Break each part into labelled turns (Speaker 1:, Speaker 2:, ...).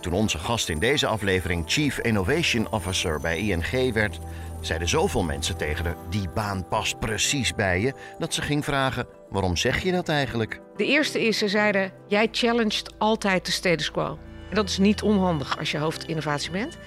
Speaker 1: Toen onze gast in deze aflevering Chief Innovation Officer bij ING werd, zeiden zoveel mensen tegen haar: Die baan past precies bij je, dat ze ging vragen: Waarom zeg je dat eigenlijk?
Speaker 2: De eerste is, ze zeiden, jij challenged altijd de status quo. En dat is niet onhandig als je hoofdinnovatie bent.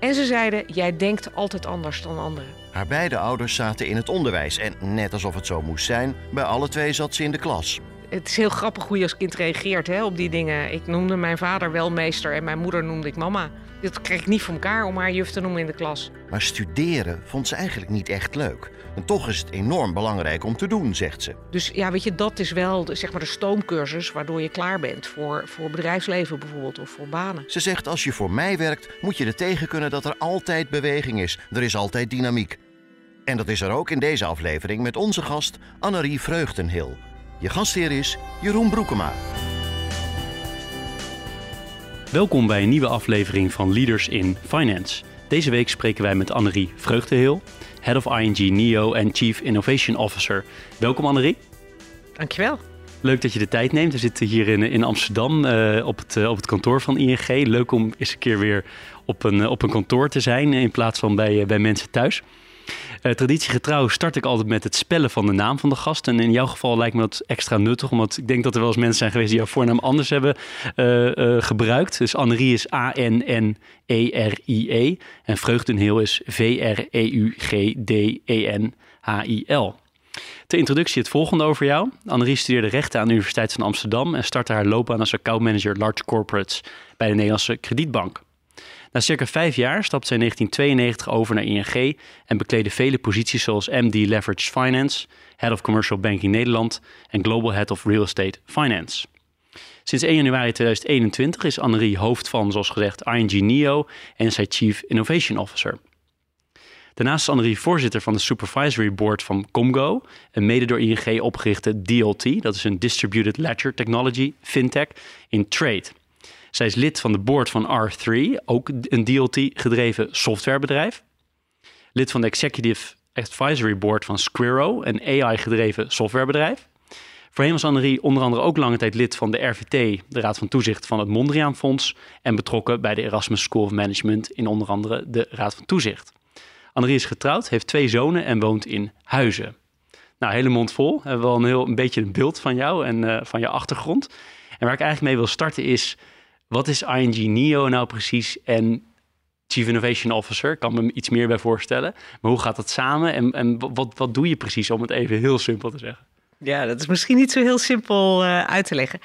Speaker 2: En ze zeiden, jij denkt altijd anders dan anderen.
Speaker 1: Haar beide ouders zaten in het onderwijs en net alsof het zo moest zijn, bij alle twee zat ze in de klas.
Speaker 2: Het is heel grappig hoe je als kind reageert hè, op die dingen. Ik noemde mijn vader wel meester en mijn moeder noemde ik mama. Dit kreeg ik niet voor elkaar om haar juf te noemen in de klas.
Speaker 1: Maar studeren vond ze eigenlijk niet echt leuk. En toch is het enorm belangrijk om te doen, zegt ze.
Speaker 2: Dus ja, weet je, dat is wel de, zeg maar de stoomcursus waardoor je klaar bent voor, voor bedrijfsleven bijvoorbeeld of voor banen.
Speaker 1: Ze zegt: Als je voor mij werkt, moet je er tegen kunnen dat er altijd beweging is. Er is altijd dynamiek. En dat is er ook in deze aflevering met onze gast Annerie Vreugdenhil. Je gastheer is Jeroen Broekema.
Speaker 3: Welkom bij een nieuwe aflevering van Leaders in Finance. Deze week spreken wij met Annerie Vreugdeheel, Head of ING NEO en Chief Innovation Officer. Welkom Annerie.
Speaker 2: Dankjewel.
Speaker 3: Leuk dat je de tijd neemt. We zitten hier in, in Amsterdam uh, op, het, uh, op het kantoor van ING. Leuk om eens een keer weer op een, uh, op een kantoor te zijn in plaats van bij, bij mensen thuis. Uh, traditiegetrouw start ik altijd met het spellen van de naam van de gast. En in jouw geval lijkt me dat extra nuttig, omdat ik denk dat er wel eens mensen zijn geweest die jouw voornaam anders hebben uh, uh, gebruikt. Dus Annerie is A-N-N-E-R-I-E -E, en Vreugdenheel is V-R-E-U-G-D-E-N-H-I-L. Ter introductie het volgende over jou. Annerie studeerde rechten aan de Universiteit van Amsterdam en startte haar loopbaan als accountmanager large corporates bij de Nederlandse Kredietbank. Na circa vijf jaar stapte zij in 1992 over naar ING en bekleedde vele posities zoals MD Leveraged Finance, Head of Commercial Banking Nederland en Global Head of Real Estate Finance. Sinds 1 januari 2021 is Annerie hoofd van, zoals gezegd, ING NEO en is zij Chief Innovation Officer. Daarnaast is Annerie voorzitter van de Supervisory Board van Comgo, een mede door ING opgerichte DLT, dat is een Distributed Ledger Technology Fintech in Trade. Zij is lid van de board van R3, ook een DLT-gedreven softwarebedrijf. Lid van de Executive Advisory Board van Squirro, een AI-gedreven softwarebedrijf. Voorheen was Annerie onder andere ook lange tijd lid van de RVT, de Raad van Toezicht van het Mondriaan Fonds, en betrokken bij de Erasmus School of Management in onder andere de Raad van Toezicht. Annerie is getrouwd, heeft twee zonen en woont in Huizen. Nou, hele mond vol. We hebben wel een, heel, een beetje een beeld van jou en uh, van je achtergrond. En waar ik eigenlijk mee wil starten is, wat is ING NEO nou precies en Chief Innovation Officer? Ik kan me iets meer bij voorstellen. Maar hoe gaat dat samen en, en wat, wat doe je precies om het even heel simpel te zeggen?
Speaker 2: Ja, dat is misschien niet zo heel simpel uh, uit te leggen.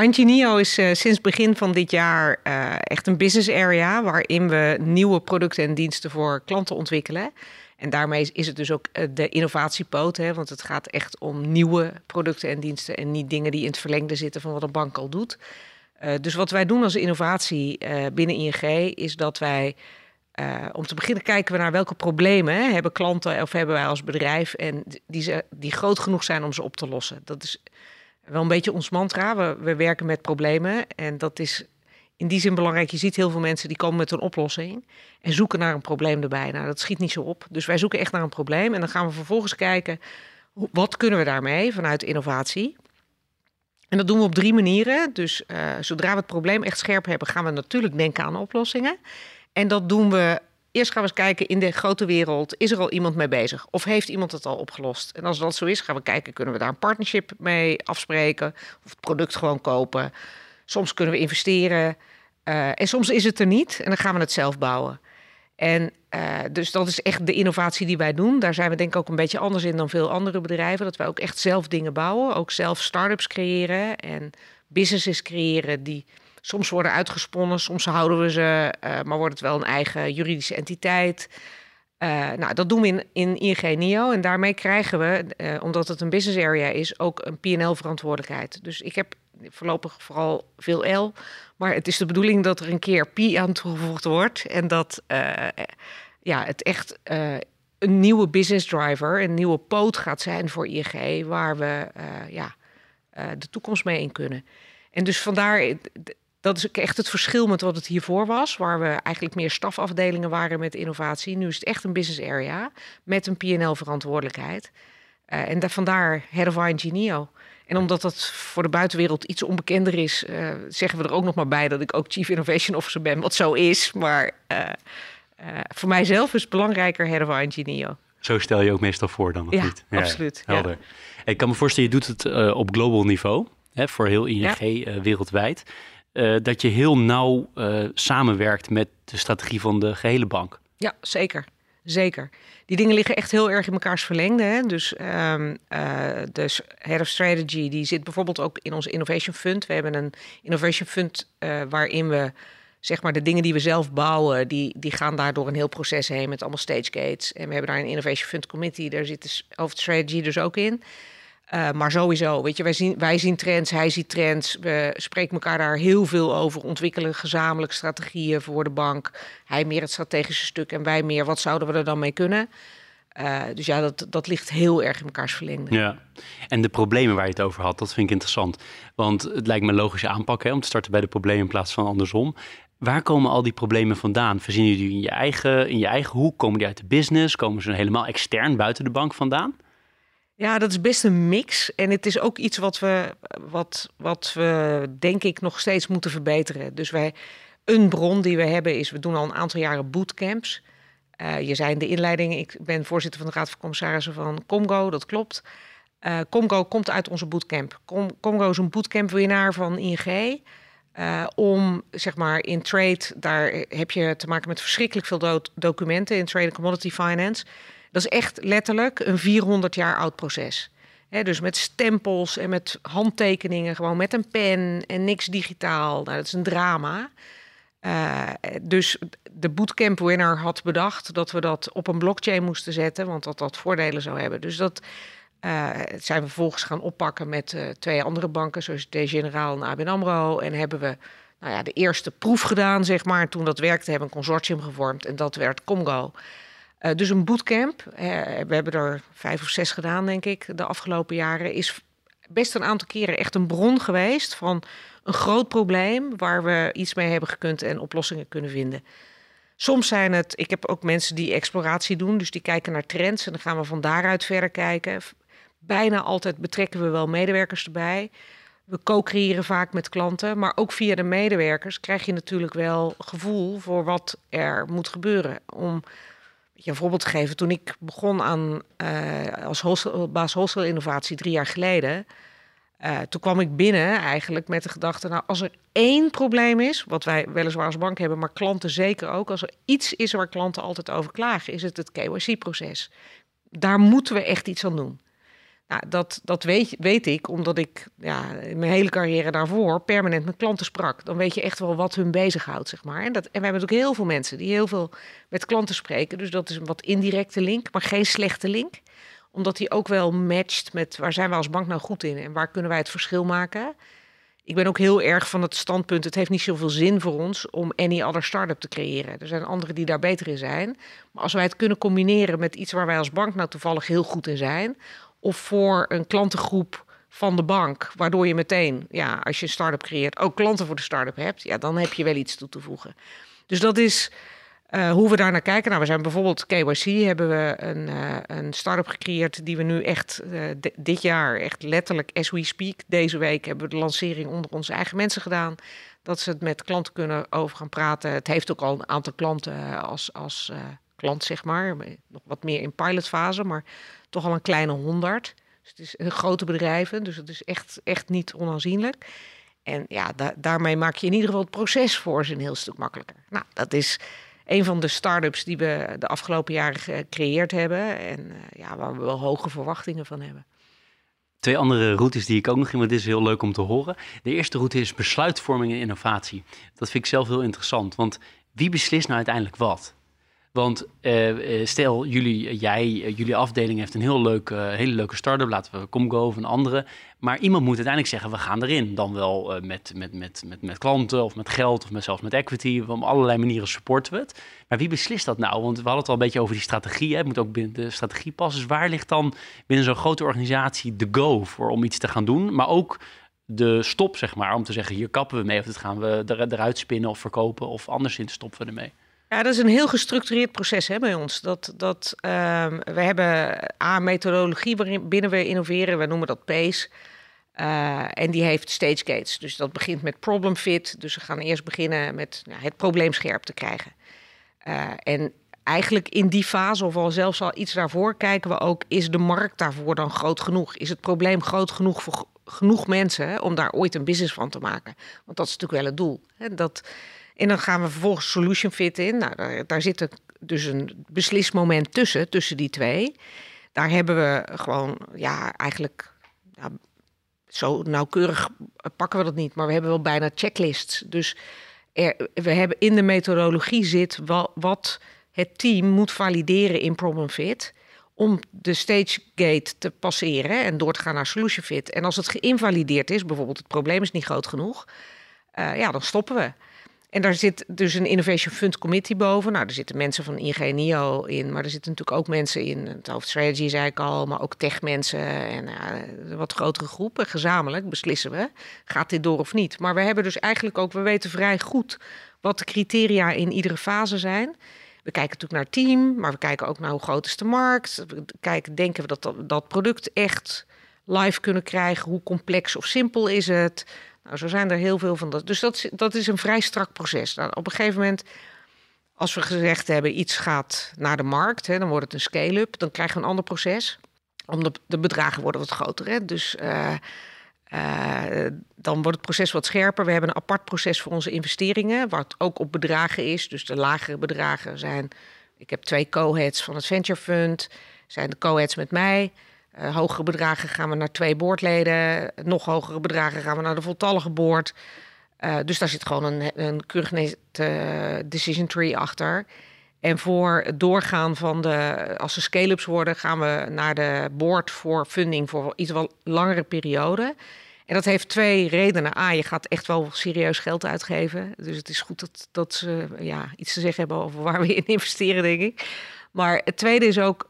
Speaker 2: ING NEO is uh, sinds begin van dit jaar echt een business area... waarin we nieuwe producten en diensten voor klanten ontwikkelen. En daarmee is het dus ook de innovatiepoot, hè, want het gaat echt om nieuwe producten en diensten... en niet dingen die in het verlengde zitten van wat een bank al doet... Uh, dus wat wij doen als innovatie uh, binnen ING is dat wij, uh, om te beginnen kijken we naar welke problemen hebben klanten of hebben wij als bedrijf en die, die groot genoeg zijn om ze op te lossen. Dat is wel een beetje ons mantra. We, we werken met problemen en dat is in die zin belangrijk. Je ziet heel veel mensen die komen met een oplossing en zoeken naar een probleem erbij. Nou, dat schiet niet zo op. Dus wij zoeken echt naar een probleem en dan gaan we vervolgens kijken wat kunnen we daarmee vanuit innovatie. En dat doen we op drie manieren. Dus uh, zodra we het probleem echt scherp hebben, gaan we natuurlijk denken aan oplossingen. En dat doen we. Eerst gaan we eens kijken in de grote wereld, is er al iemand mee bezig? Of heeft iemand het al opgelost? En als dat zo is, gaan we kijken, kunnen we daar een partnership mee afspreken? Of het product gewoon kopen? Soms kunnen we investeren. Uh, en soms is het er niet en dan gaan we het zelf bouwen. En uh, dus dat is echt de innovatie die wij doen. Daar zijn we denk ik ook een beetje anders in dan veel andere bedrijven. Dat wij ook echt zelf dingen bouwen. Ook zelf start-ups creëren en businesses creëren die soms worden uitgesponnen. Soms houden we ze, uh, maar wordt het wel een eigen juridische entiteit. Uh, nou, dat doen we in, in ING NIO. En daarmee krijgen we, omdat het een business area is, ook een P&L verantwoordelijkheid. Dus ik heb voorlopig vooral veel L. Maar het is de bedoeling dat er een keer P aan toegevoegd wordt. En dat uh, ja, het echt een nieuwe business driver, een nieuwe poot gaat zijn voor ING, waar we ja, de toekomst mee in kunnen. En dus vandaar, dat is echt het verschil met wat het hiervoor was, waar we eigenlijk meer stafafdelingen waren met innovatie. Nu is het echt een business area met een PL-verantwoordelijkheid. En daar, vandaar Head of. En omdat dat voor de buitenwereld iets onbekender is, uh, zeggen we er ook nog maar bij dat ik ook Chief Innovation Officer ben, wat zo is. Maar uh, voor mijzelf is het belangrijker Head of.
Speaker 3: Zo stel je ook meestal voor dan, of
Speaker 2: ja,
Speaker 3: niet?
Speaker 2: Ja, absoluut.
Speaker 3: Helder. Ik kan me voorstellen, je doet het op global niveau, hè, voor heel ING wereldwijd. dat je heel nauw samenwerkt met de strategie van de gehele bank.
Speaker 2: Ja, zeker. Zeker die dingen liggen echt heel erg in mekaars verlengde. Hè? Dus um, de Head of Strategy die zit bijvoorbeeld ook in ons Innovation Fund. We hebben een Innovation Fund uh, waarin we zeg maar de dingen die we zelf bouwen, die, die gaan daar door een heel proces heen met allemaal stage gates. En we hebben daar een Innovation Fund Committee, daar zit de Hoofd Strategy dus ook in. Uh, maar sowieso, weet je, wij zien, wij zien trends, hij ziet trends. We spreken elkaar daar heel veel over, ontwikkelen gezamenlijk strategieën voor de bank. Hij meer het strategische stuk en wij meer, wat zouden we er dan mee kunnen? Uh, dus ja, dat, dat ligt heel erg in elkaars verlengde.
Speaker 3: Ja, en de problemen waar je het over had, dat vind ik interessant. Want het lijkt me een logische aanpak hè, om te starten bij de problemen in plaats van andersom. Waar komen al die problemen vandaan? Verzin je die in je eigen, in je eigen hoek? Komen die uit de business? Komen ze helemaal extern buiten de bank vandaan?
Speaker 2: Ja, dat is best een mix. En het is ook iets wat we, wat, wat we denk ik nog steeds moeten verbeteren. Dus wij, een bron die we hebben is, we doen al een aantal jaren bootcamps. Uh, je zei in de inleiding, ik ben voorzitter van de Raad van Commissarissen van Comgo, dat klopt. Uh, Comgo komt uit onze bootcamp. Com Comgo is een bootcamp-winnaar van ING. Eh, om, zeg maar, in trade, daar heb je te maken met verschrikkelijk veel do documenten in trade and commodity finance. Dat is echt letterlijk een 400 jaar oud proces. dus met stempels en met handtekeningen, gewoon met een pen en niks digitaal. Nou, dat is een drama. Uh, dus de bootcamp winner had bedacht dat we dat op een blockchain moesten zetten, want dat dat voordelen zou hebben. Dus dat uh, zijn we vervolgens gaan oppakken met uh, twee andere banken, zoals De Generaal en ABN AMRO. En hebben we nou ja, de eerste proef gedaan, zeg maar. Toen dat werkte, hebben we een consortium gevormd en dat werd Congo. Uh, dus een bootcamp, we hebben er vijf of zes gedaan, denk ik, de afgelopen jaren, is best een aantal keren echt een bron geweest van een groot probleem waar we iets mee hebben gekund en oplossingen kunnen vinden. Soms zijn het, ik heb ook mensen die exploratie doen, dus die kijken naar trends en dan gaan we van daaruit verder kijken. Bijna altijd betrekken we wel medewerkers erbij. We co-creëren vaak met klanten, maar ook via de medewerkers krijg je natuurlijk wel gevoel voor wat er moet gebeuren. Om je een voorbeeld te geven, toen ik begon aan, uh, als wholesale, baas wholesale innovatie drie jaar geleden, uh, toen kwam ik binnen eigenlijk met de gedachte, nou als er één probleem is, wat wij weliswaar als bank hebben, maar klanten zeker ook, als er iets is waar klanten altijd over klagen, is het het KYC-proces. Daar moeten we echt iets aan doen. Nou, dat, dat weet, weet ik omdat ik ja, in mijn hele carrière daarvoor permanent met klanten sprak. Dan weet je echt wel wat hun bezighoudt, zeg maar. En, dat, en we hebben ook heel veel mensen die heel veel met klanten spreken. Dus dat is een wat indirecte link, maar geen slechte link. Omdat die ook wel matcht met waar zijn we als bank nou goed in en waar kunnen wij het verschil maken. Ik ben ook heel erg van het standpunt, het heeft niet zoveel zin voor ons om any other start-up te creëren. Er zijn anderen die daar beter in zijn. Maar als wij het kunnen combineren met iets waar wij als bank nou toevallig heel goed in zijn of voor een klantengroep van de bank, waardoor je meteen, ja, als je een start-up creëert, ook klanten voor de start-up hebt, ja, dan heb je wel iets toe te voegen. Dus dat is uh, hoe we daar naar kijken. Nou, we zijn bijvoorbeeld KYC hebben we een, uh, een start-up gecreëerd die we nu echt uh, dit jaar, echt letterlijk as we speak, deze week hebben we de lancering onder onze eigen mensen gedaan. Dat ze het met klanten kunnen over gaan praten. Het heeft ook al een aantal klanten als, als klant, zeg maar. Nog wat meer in pilotfase, maar toch al een kleine honderd. Dus het is een grote bedrijven, dus het is echt, echt niet onaanzienlijk. En ja, da daarmee maak je in ieder geval het proces voor een heel stuk makkelijker. Nou, dat is een van de start-ups die we de afgelopen jaren gecreëerd hebben. En uh, ja, waar we wel hoge verwachtingen van hebben.
Speaker 3: Twee andere routes die ik ook nog in, want dit is heel leuk om te horen. De eerste route is besluitvorming en innovatie. Dat vind ik zelf heel interessant, want wie beslist nou uiteindelijk wat? Want uh, stel, jullie, jij, jullie afdeling heeft een heel leuke, hele leuke start-up, laten we Comgo of een andere. Maar iemand moet uiteindelijk zeggen, we gaan erin. Dan wel uh, met, met, met, met, met klanten of met geld of met, zelfs met equity. Op allerlei manieren supporten we het. Maar wie beslist dat nou? Want we hadden het al een beetje over die strategie. Hè? Het moet ook binnen de strategie passen. Dus waar ligt dan binnen zo'n grote organisatie de go voor om iets te gaan doen? Maar ook de stop, zeg maar, om te zeggen, hier kappen we mee. Of dit gaan we eruit spinnen of verkopen of anderszins stoppen we ermee.
Speaker 2: Ja, dat is een heel gestructureerd proces hè, bij ons. Dat, dat, um, we hebben A-methodologie waarin binnen we innoveren. We noemen dat PACE. Uh, en die heeft stage gates. Dus dat begint met problem fit. Dus we gaan eerst beginnen met nou, het probleem scherp te krijgen. Uh, en eigenlijk in die fase, of al zelfs al iets daarvoor, kijken we ook: is de markt daarvoor dan groot genoeg? Is het probleem groot genoeg voor genoeg mensen hè, om daar ooit een business van te maken? Want dat is natuurlijk wel het doel. Hè? Dat, en dan gaan we vervolgens solution fit in. Nou, daar, zit dus een beslismoment tussen, tussen die twee. Daar hebben we gewoon, ja, eigenlijk zo nauwkeurig pakken we dat niet, maar we hebben wel bijna checklists. Dus er, we hebben in de methodologie zit wat, wat het team moet valideren in problem fit om de stage gate te passeren en door te gaan naar solution fit. En als het geïnvalideerd is, bijvoorbeeld het probleem is niet groot genoeg, uh, ja, dan stoppen we. En daar zit dus een Innovation Fund Committee boven. Nou, er zitten mensen van ING NIO in, maar er zitten natuurlijk ook mensen in. Het hoofd strategy zei ik al, maar ook techmensen en uh, wat grotere groepen. Gezamenlijk beslissen we, gaat dit door of niet. Maar we hebben dus eigenlijk ook, we weten vrij goed wat de criteria in iedere fase zijn. We kijken natuurlijk naar team, maar we kijken ook naar hoe groot is de markt. We kijken, denken we dat, dat product echt live kunnen krijgen? Hoe complex of simpel is het? Nou, zo zijn er heel veel van dat. Dus dat, dat is een vrij strak proces. Nou, op een gegeven moment, als we gezegd hebben, iets gaat naar de markt, hè, dan wordt het een scale-up, dan krijgen we een ander proces. Omdat de bedragen worden wat groter. Hè? Dus uh, uh, dan wordt het proces wat scherper. We hebben een apart proces voor onze investeringen, wat ook op bedragen is. Dus de lagere bedragen zijn. Ik heb twee co-heads van het Venture Fund, zijn de co-heads met mij. Uh, hogere bedragen gaan we naar twee boordleden. Nog hogere bedragen gaan we naar de voltallige boord. Uh, dus daar zit gewoon een, een keurig uh, decision tree achter. En voor het doorgaan van de, als ze scale-ups worden, gaan we naar de board voor funding voor iets wel langere periode. En dat heeft twee redenen. A, je gaat echt wel serieus geld uitgeven. Dus het is goed dat, dat ze ja, iets te zeggen hebben over waar we in investeren, denk ik. Maar het tweede is ook,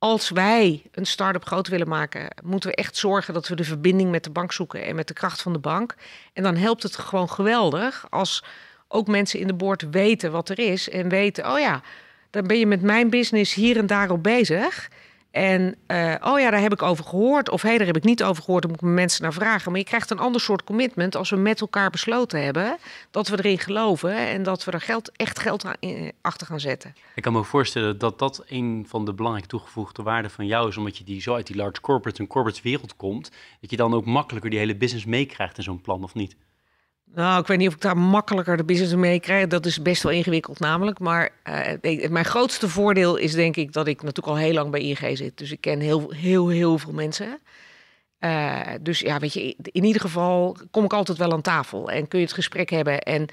Speaker 2: als wij een start-up groot willen maken, moeten we echt zorgen dat we de verbinding met de bank zoeken en met de kracht van de bank. En dan helpt het gewoon geweldig als ook mensen in de boord weten wat er is en weten, oh ja, dan ben je met mijn business hier en daar op bezig. En uh, oh ja, daar heb ik over gehoord. Of hé, daar heb ik niet over gehoord. Dan moet ik mensen naar vragen. Maar je krijgt een ander soort commitment als we met elkaar besloten hebben dat we erin geloven en dat we er geld, echt geld eh, achter gaan zetten.
Speaker 3: Ik kan me voorstellen dat dat een van de belangrijke toegevoegde waarden van jou is, omdat je die zo uit die large corporate en corporate wereld komt, dat je dan ook makkelijker die hele business meekrijgt in zo'n plan of niet?
Speaker 2: Nou, ik weet niet of ik daar makkelijker de business mee krijg. Dat is best wel ingewikkeld namelijk. Maar uh, mijn grootste voordeel is denk ik dat ik natuurlijk al heel lang bij ING zit. Dus ik ken heel, heel, heel veel mensen. Uh, dus ja, weet je, in ieder geval kom ik altijd wel aan tafel. En kun je het gesprek hebben. En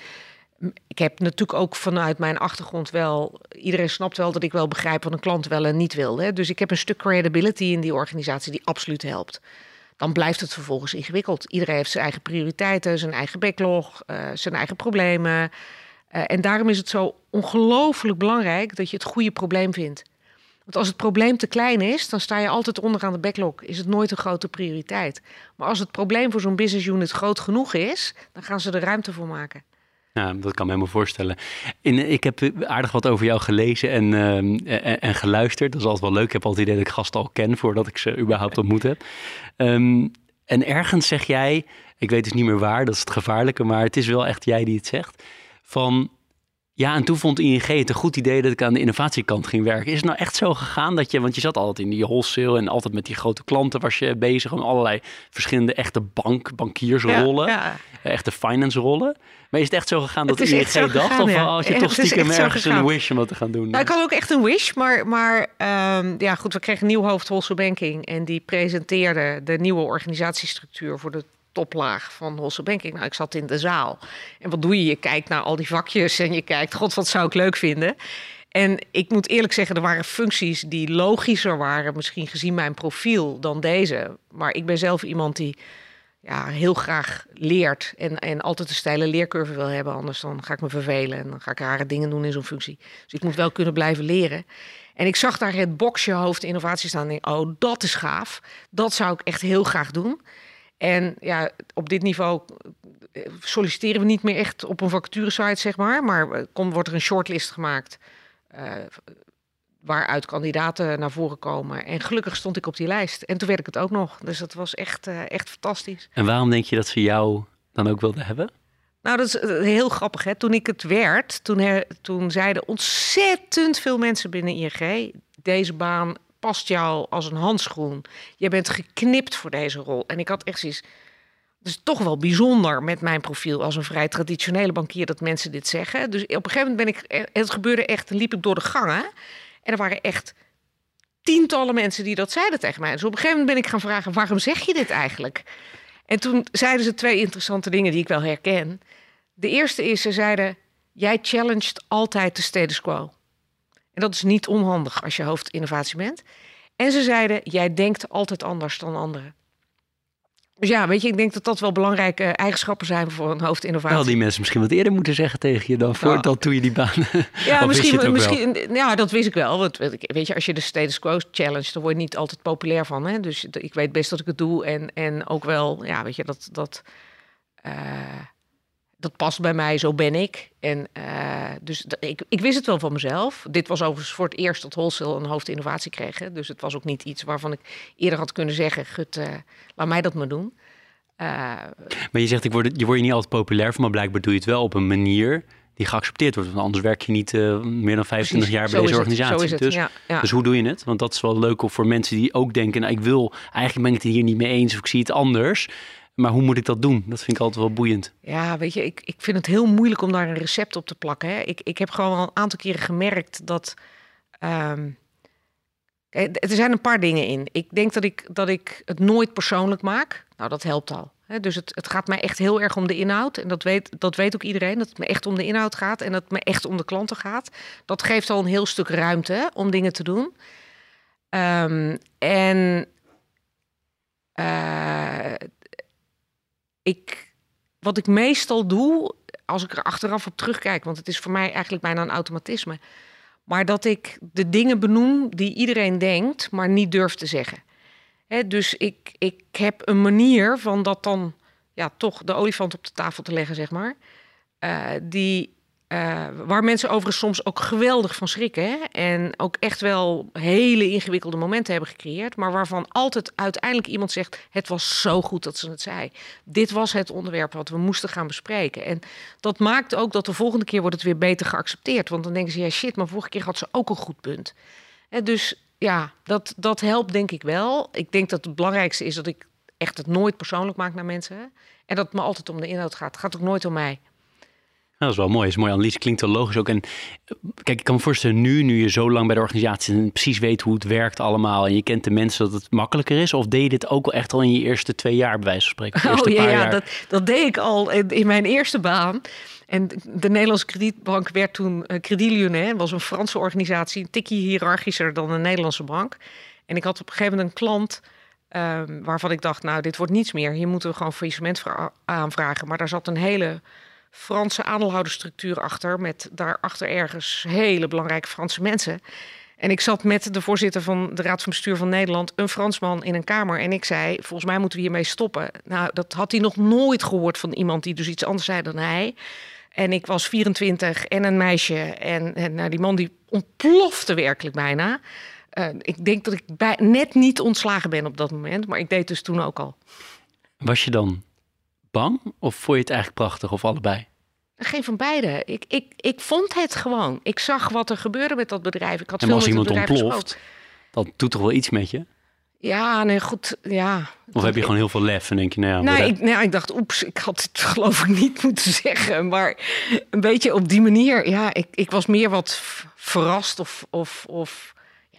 Speaker 2: ik heb natuurlijk ook vanuit mijn achtergrond wel... Iedereen snapt wel dat ik wel begrijp wat een klant wel en niet wil. Hè? Dus ik heb een stuk credibility in die organisatie die absoluut helpt dan blijft het vervolgens ingewikkeld. Iedereen heeft zijn eigen prioriteiten, zijn eigen backlog, uh, zijn eigen problemen. Uh, en daarom is het zo ongelooflijk belangrijk dat je het goede probleem vindt. Want als het probleem te klein is, dan sta je altijd onderaan de backlog. Is het nooit een grote prioriteit. Maar als het probleem voor zo'n business unit groot genoeg is, dan gaan ze er ruimte voor maken.
Speaker 3: Ja, dat kan me helemaal voorstellen. In, ik heb aardig wat over jou gelezen en, uh, en, geluisterd. Dat is altijd wel leuk. Ik heb altijd het idee dat ik gasten al ken voordat ik ze überhaupt ontmoet heb. Um, en ergens zeg jij, ik weet dus niet meer waar, dat is het gevaarlijke, maar het is wel echt jij die het zegt. Van ja, en toen vond ING het een goed idee dat ik aan de innovatiekant ging werken. Is het nou echt zo gegaan dat je, want je zat altijd in die wholesale en altijd met die grote klanten was je bezig om allerlei verschillende echte bank, bankiersrollen, ja, ja. echte finance rollen. Maar is het echt zo gegaan dat ING dacht? Gegaan, of als je toch stiekem ergens een wish om wat te gaan doen?
Speaker 2: Nou, ik had ook echt een wish, maar, maar um, ja goed, we kregen een nieuw hoofd wholesale banking en die presenteerde de nieuwe organisatiestructuur voor de toplaag van Hosse Banking. Nou, ik zat in de zaal. En wat doe je? Je kijkt naar al die vakjes en je kijkt, god, wat zou ik leuk vinden. En ik moet eerlijk zeggen, er waren functies die logischer waren, misschien gezien mijn profiel, dan deze. Maar ik ben zelf iemand die ja, heel graag leert en, en altijd een steile leercurve wil hebben. Anders dan ga ik me vervelen en dan ga ik rare dingen doen in zo'n functie. Dus ik moet wel kunnen blijven leren. En ik zag daar het boxje hoofd innovatie staan. En oh, dat is gaaf. Dat zou ik echt heel graag doen. En ja, op dit niveau eh, solliciteren we niet meer echt op een vacaturesite, zeg maar. Maar eh, komt, wordt er een shortlist gemaakt uh, waaruit kandidaten naar voren komen. En gelukkig stond ik op die lijst. En toen werd ik het ook nog. Dus dat was echt, uh, echt fantastisch.
Speaker 3: En waarom denk je dat ze jou dan ook wilden hebben?
Speaker 2: Nou, dat is heel grappig. Hè? Toen ik het werd, toen, toen zeiden ontzettend veel mensen binnen ING... deze baan past jou als een handschoen. Je bent geknipt voor deze rol. En ik had echt zoiets... Het is toch wel bijzonder met mijn profiel als een vrij traditionele bankier dat mensen dit zeggen. Dus op een gegeven moment ben ik, het gebeurde echt, liep ik door de gangen en er waren echt tientallen mensen die dat zeiden tegen mij. Dus op een gegeven moment ben ik gaan vragen: waarom zeg je dit eigenlijk? En toen zeiden ze twee interessante dingen die ik wel herken. De eerste is, ze zeiden: jij challenged altijd de status quo. En dat is niet onhandig als je hoofdinnovatie bent. En ze zeiden: jij denkt altijd anders dan anderen. Dus ja, weet je, ik denk dat dat wel belangrijke eigenschappen zijn voor een hoofdinnovatie.
Speaker 3: Wel, die mensen misschien wat eerder moeten zeggen tegen je dan voordat nou, toen je die baan.
Speaker 2: Ja, misschien, misschien ja, dat wist ik wel. Want weet je, als je de status quo challenge, dan word je niet altijd populair van. Hè? Dus ik weet best dat ik het doe en, en ook wel, ja, weet je, dat. dat uh, dat past bij mij, zo ben ik. En uh, dus ik, ik wist het wel van mezelf. Dit was overigens voor het eerst dat Wholesale een hoofdinnovatie kreeg. Hè? Dus het was ook niet iets waarvan ik eerder had kunnen zeggen: Gut, uh, laat mij dat maar doen. Uh,
Speaker 3: maar je zegt, ik word, je wordt niet altijd populair van, maar blijkbaar doe je het wel op een manier die geaccepteerd wordt. Want anders werk je niet meer dan 25 jaar bij deze organisatie.
Speaker 2: Het,
Speaker 3: dus,
Speaker 2: ja, ja.
Speaker 3: dus hoe doe je het? Want dat is wel leuk voor mensen die ook denken: nou, ik wil, eigenlijk ben ik het hier niet mee eens of ik zie het anders. Maar hoe moet ik dat doen? Dat vind ik altijd wel boeiend.
Speaker 2: Ja, weet je, ik, ik vind het heel moeilijk om daar een recept op te plakken. Hè. Ik, ik heb gewoon al een aantal keren gemerkt dat. Um, er zijn een paar dingen in. Ik denk dat ik, dat ik het nooit persoonlijk maak. Nou, dat helpt al. Dus het, het gaat mij echt heel erg om de inhoud. En dat weet, dat weet ook iedereen. Dat het me echt om de inhoud gaat. En dat het me echt om de klanten gaat. Dat geeft al een heel stuk ruimte om dingen te doen. Um, en uh, ik, wat ik meestal doe, als ik er achteraf op terugkijk, want het is voor mij eigenlijk bijna een automatisme, maar dat ik de dingen benoem die iedereen denkt, maar niet durft te zeggen. dus ik, ik heb een manier van dat dan ja, toch de olifant op de tafel te leggen, zeg maar. Uh, die uh, waar mensen overigens soms ook geweldig van schrikken. Hè? En ook echt wel hele ingewikkelde momenten hebben gecreëerd. Maar waarvan altijd uiteindelijk iemand zegt: Het was zo goed dat ze het zei. Dit was het onderwerp wat we moesten gaan bespreken. En dat maakt ook dat de volgende keer wordt het weer beter geaccepteerd. Want dan denken ze: Ja, shit, maar vorige keer had ze ook een goed punt. En dus ja, dat, dat helpt denk ik wel. Ik denk dat het belangrijkste is dat ik echt het nooit persoonlijk maak naar mensen. En dat het me altijd om de inhoud gaat. Het gaat ook nooit om mij
Speaker 3: dat is wel mooi. Dat is een mooie analyse. Klinkt wel logisch ook. En kijk, ik kan me voorstellen nu, nu je zo lang bij de organisatie en precies weet hoe het werkt allemaal en je kent de mensen, dat het makkelijker is? Of deed je dit ook al echt al in je eerste twee jaar, bij wijze van spreken?
Speaker 2: Oh ja, ja dat, dat deed ik al in, in, mijn eerste baan. En de Nederlandse kredietbank werd toen uh, Credit Lyonnais, was een Franse organisatie, een tikje hiërarchischer dan een Nederlandse bank. En ik had op een gegeven moment een klant um, waarvan ik dacht, nou, dit wordt niets meer. Hier moeten we gewoon faillissement aanvragen. Maar daar zat een hele Franse aandeelhoudersstructuur achter. Met daarachter ergens hele belangrijke Franse mensen. En ik zat met de voorzitter van de Raad van Bestuur van Nederland, een Fransman, in een kamer. En ik zei: Volgens mij moeten we hiermee stoppen. Nou, dat had hij nog nooit gehoord van iemand die dus iets anders zei dan hij. En ik was 24 en een meisje. En, en nou, die man die ontplofte werkelijk bijna. Uh, ik denk dat ik net niet ontslagen ben op dat moment. Maar ik deed dus toen ook al.
Speaker 3: Was je dan bang? Of vond je het eigenlijk prachtig of allebei?
Speaker 2: Geen van beide. Ik, ik, ik vond het gewoon. Ik zag wat er gebeurde met dat bedrijf. Ik had
Speaker 3: en
Speaker 2: veel
Speaker 3: als iemand
Speaker 2: ontploft,
Speaker 3: gesproken. dat doet toch wel iets met je?
Speaker 2: Ja, nee, goed, ja.
Speaker 3: Of heb je gewoon heel veel lef en denk je, nou ja...
Speaker 2: Nou, ik, nou, ik dacht, oeps, ik had het geloof ik niet moeten zeggen. Maar een beetje op die manier, ja, ik, ik was meer wat verrast of, of, of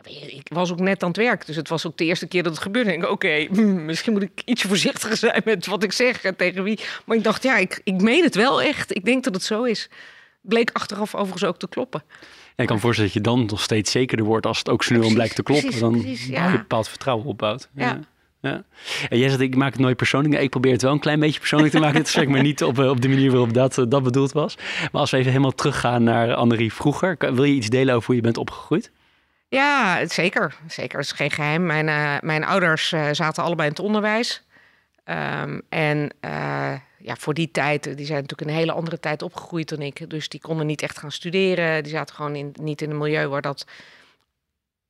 Speaker 2: ik was ook net aan het werk, dus het was ook de eerste keer dat het gebeurde. Ik oké, hmm, misschien moet ik ietsje voorzichtiger zijn met wat ik zeg en tegen wie. Maar ik dacht, ja, ik, ik meen het wel echt. Ik denk dat het zo is. Bleek achteraf overigens ook te kloppen.
Speaker 3: Ja, ik kan me voorstellen dat je dan nog steeds zekerder wordt als het ook snel
Speaker 2: Precies,
Speaker 3: blijkt te kloppen.
Speaker 2: precies,
Speaker 3: dan
Speaker 2: precies,
Speaker 3: je
Speaker 2: ja.
Speaker 3: een bepaald vertrouwen opbouwt.
Speaker 2: Ja.
Speaker 3: Ja. En jij zegt, ik maak het nooit persoonlijk. Ik probeer het wel een klein beetje persoonlijk te maken. Dit gesprek, maar niet op, eh, op de manier waarop dat, eh, dat bedoeld was. Maar als we even helemaal teruggaan naar Annerie vroeger. Wil je iets delen over hoe je bent opgegroeid?
Speaker 2: Ja, het- zeker. Zeker, dat is geen geheim. Mijn, eh, mijn ouders eh, zaten allebei in het onderwijs. Ehm, en eh, ja, voor die tijd, die zijn natuurlijk een hele andere tijd opgegroeid dan ik. Dus die konden niet echt gaan studeren. Die zaten gewoon in, niet in een milieu waar dat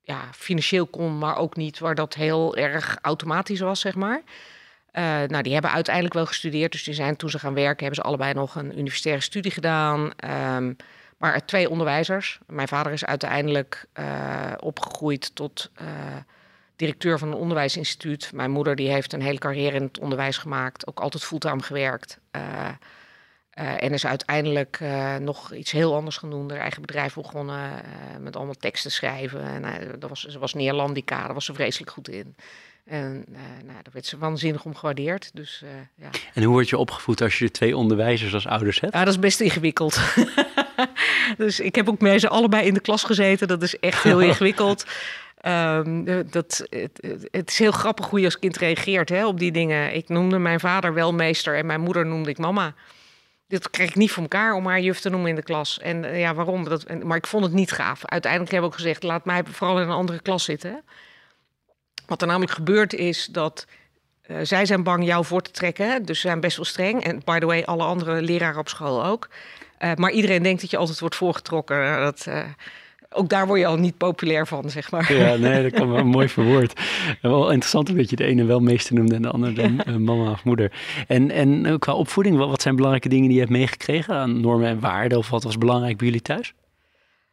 Speaker 2: ja, financieel kon, maar ook niet waar dat heel erg automatisch was, zeg maar. Nou, die hebben uiteindelijk wel gestudeerd. Dus die zijn toen ze gaan werken, hebben ze allebei nog een universitaire studie gedaan. Ehm, maar twee onderwijzers. Mijn vader is uiteindelijk eh, opgegroeid tot eh, directeur van een onderwijsinstituut. Mijn moeder die heeft een hele carrière in het onderwijs gemaakt. Ook altijd fulltime gewerkt. Eh, en is uiteindelijk nog iets heel anders gaan doen. Haar eigen bedrijf begonnen met allemaal teksten schrijven. En dat was, ze was Neerlandica, daar was ze vreselijk goed in. En nou, daar werd ze waanzinnig om gewaardeerd. Dus ja.
Speaker 3: En hoe word je opgevoed als je twee onderwijzers als ouders hebt?
Speaker 2: Ja, dat is best ingewikkeld. dus ik heb ook met ze allebei in de klas gezeten. Dat is echt heel ingewikkeld. Ehm, eh, dat, het, is heel grappig hoe je als kind reageert hè, op die dingen. Ik noemde mijn vader wel meester en mijn moeder noemde ik mama. Dit kreeg ik niet voor elkaar om haar juf te noemen in de klas. En eh, ja, waarom? Dat, en- maar ik vond het niet gaaf. Uiteindelijk heb ik ook gezegd, laat mij vooral in een andere klas zitten. Wat er namelijk gebeurd is, dat eh, zij zijn bang jou voor te trekken. Dus ze zijn best wel streng. En by the way, alle andere leraren op school ook. Eh, maar iedereen denkt dat je altijd wordt voorgetrokken. Nou, Dat, eh, ook daar word je al niet populair van, zeg maar.
Speaker 3: Ja, nee, dat kan wel mooi verwoord. Wel interessant dat je de ene wel meester noemde en de andere dan eh, mama of moeder. En, en eh, qua opvoeding, wat, wat zijn belangrijke dingen die je hebt meegekregen aan normen en waarden? Of wat was belangrijk bij jullie thuis?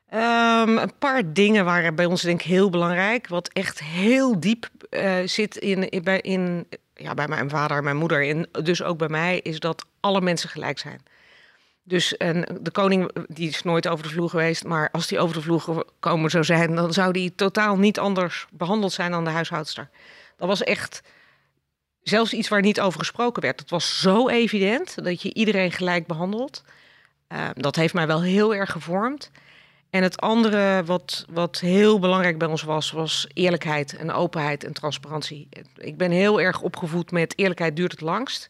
Speaker 2: Ehm, een paar dingen waren bij ons denk ik heel belangrijk. Wat echt heel diep eh, zit in, in, bij, in, ja, bij mijn vader en mijn moeder. En dus ook bij mij is dat alle mensen gelijk zijn. Dus en de koning die is nooit over de vloer geweest. Maar als die over de vloer gekomen zou zijn... dan zou die totaal niet anders behandeld zijn dan de huishoudster. Dat was echt zelfs iets waar niet over gesproken werd. Het was zo evident dat je iedereen gelijk behandelt. Ehm, dat heeft mij wel heel erg gevormd. En het andere wat, wat heel belangrijk bij ons was, was eerlijkheid en openheid en transparantie. Ik ben heel erg opgevoed met eerlijkheid duurt het langst.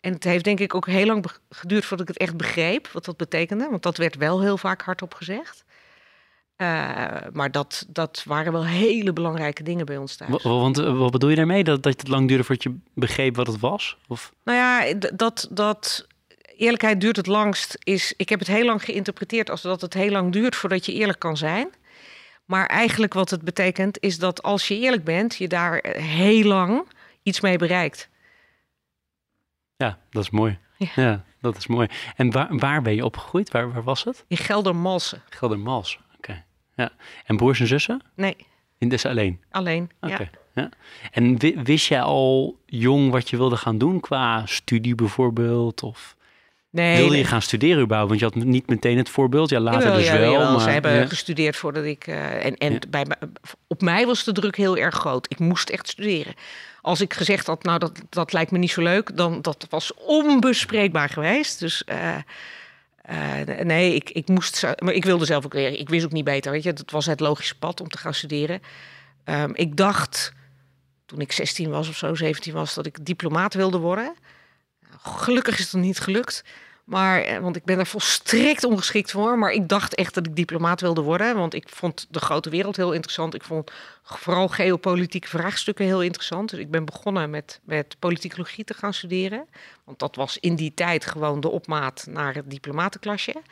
Speaker 2: En het heeft denk ik ook heel lang geduurd voordat ik het echt begreep wat dat betekende. Want dat werd wel heel vaak hardop gezegd. Eh, maar dat, dat waren wel hele belangrijke dingen bij ons thuis.
Speaker 3: Wa- Want eh, wat bedoel je daarmee? Dat, dat het lang duurde voordat je begreep wat het was? Of?
Speaker 2: Nou ja, d- dat, dat eerlijkheid duurt het langst is. Ik heb het heel lang geïnterpreteerd als dat het heel lang duurt voordat je eerlijk kan zijn. Maar eigenlijk wat het betekent is dat als je eerlijk bent, je daar eh, heel lang iets mee bereikt.
Speaker 3: Ja, dat is mooi.
Speaker 2: Ja.
Speaker 3: Ja, dat is mooi. En waar, waar ben je opgegroeid? Waar, waar was het?
Speaker 2: In Geldermalsen.
Speaker 3: Geldermals. Oké. Ja. En broers en zussen?
Speaker 2: Nee,
Speaker 3: In dus alleen?
Speaker 2: alleen.
Speaker 3: Oké.
Speaker 2: Ja.
Speaker 3: Ja. En wi- wist jij al jong wat je wilde gaan doen qua studie bijvoorbeeld? Of
Speaker 2: Nee,
Speaker 3: wilde je gaan studeren überhaupt? Want je had niet meteen het voorbeeld. Ja, later
Speaker 2: Jawel,
Speaker 3: dus wel.
Speaker 2: jawel.
Speaker 3: maar,
Speaker 2: Ze hebben
Speaker 3: ja.
Speaker 2: gestudeerd voordat ik. eh, en en
Speaker 3: Ja.
Speaker 2: bij, op mij was de druk heel erg groot. Ik moest echt studeren. Als ik gezegd had, nou, dat, dat lijkt me niet zo leuk, dan dat was onbespreekbaar geweest. Dus eh, eh, nee, ik, ik moest. Maar ik wilde zelf ook leren. Ik wist ook niet beter. Weet je, het was het logische pad om te gaan studeren. Ehm, ik dacht toen ik 16 was of zo, 17 was, dat ik diplomaat wilde worden. Gelukkig is het niet gelukt. Maar, eh, want ik ben er volstrekt ongeschikt voor. Maar ik dacht echt dat ik diplomaat wilde worden. Want ik vond de grote wereld heel interessant. Ik vond vooral geopolitieke vraagstukken heel interessant. Dus ik ben begonnen met, met politicologie te gaan studeren. Want dat was in die tijd gewoon de opmaat naar het diplomatenklasje.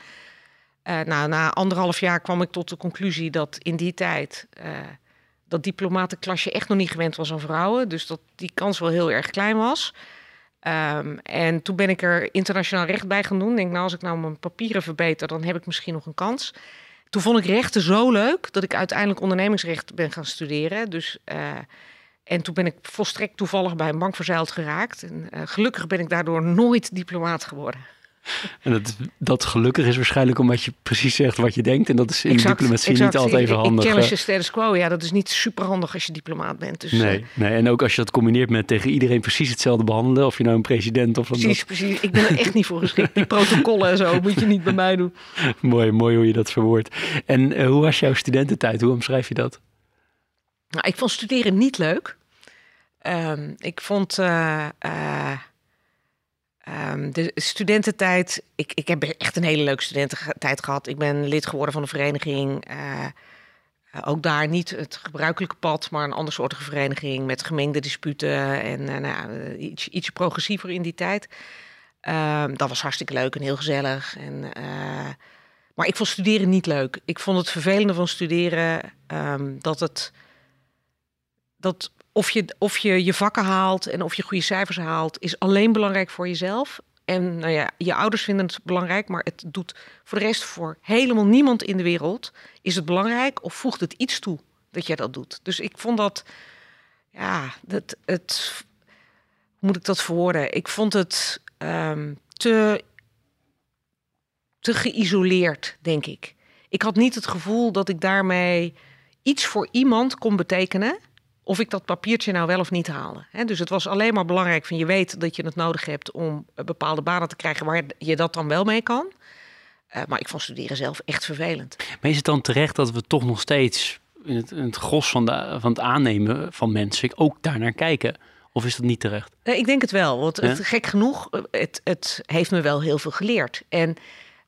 Speaker 2: Eh, nou, na anderhalf jaar kwam ik tot de conclusie dat in die tijd... eh, dat diplomatenklasje echt nog niet gewend was aan vrouwen. Dus dat die kans wel heel erg klein was. Ehm, en toen ben ik er internationaal recht bij gaan doen. Denk, nou, als ik nou mijn papieren verbeter, dan heb ik misschien nog een kans. Toen vond ik rechten zo leuk dat ik uiteindelijk ondernemingsrecht ben gaan studeren. Dus, eh, en toen ben ik volstrekt toevallig bij een bank verzeild geraakt. En eh, gelukkig ben ik daardoor nooit diplomaat geworden.
Speaker 3: En dat, dat gelukkig is waarschijnlijk omdat je precies zegt wat je denkt. En dat is in exact, diplomatie exact. niet altijd even handig.
Speaker 2: Ik challenge de status quo. Ja, dat is niet super handig als je diplomaat bent. Dus,
Speaker 3: nee,
Speaker 2: uh,
Speaker 3: nee, en ook als je dat combineert met tegen iedereen precies hetzelfde behandelen. Of je nou een president of
Speaker 2: Precies, dat... precies. Ik ben er echt niet voor geschikt. Die protocollen en zo moet je niet bij mij doen.
Speaker 3: mooi, mooi hoe je dat verwoordt. En uh, hoe was jouw studententijd? Hoe omschrijf je dat?
Speaker 2: Nou, ik vond studeren niet leuk. Um, ik vond... Uh, Um, de studententijd, ik, ik heb echt een hele leuke studententijd gehad. Ik ben lid geworden van een vereniging. Uh, ook daar niet het gebruikelijke pad, maar een ander soort vereniging met gemengde disputen en uh, nou, iets, ietsje progressiever in die tijd. Um, dat was hartstikke leuk en heel gezellig. En, maar ik vond studeren niet leuk. Ik vond het vervelende van studeren um, dat het dat of je, of je je vakken haalt en of je goede cijfers haalt, is alleen belangrijk voor jezelf. En nou ja, je ouders vinden het belangrijk, maar het doet voor de rest voor helemaal niemand in de wereld is het belangrijk of voegt het iets toe dat je dat doet. Dus ik vond dat, ja, dat, het, hoe moet ik dat verwoorden? Ik vond het um, te, te geïsoleerd, denk ik. Ik had niet het gevoel dat ik daarmee iets voor iemand kon betekenen of ik dat papiertje nou wel of niet haalde. dus het was alleen maar belangrijk van je weet dat je het nodig hebt om eh, bepaalde banen te krijgen waar je dat dan wel mee kan. Uh, maar ik vond studeren zelf echt vervelend.
Speaker 3: Maar is het dan terecht dat we toch nog steeds in het, in het gros van, de, van het aannemen van mensen ook daar naar kijken? Of is dat niet terecht?
Speaker 2: Nee, ik denk het wel. Want het, gek genoeg, eh, het, het heeft me wel heel veel geleerd. En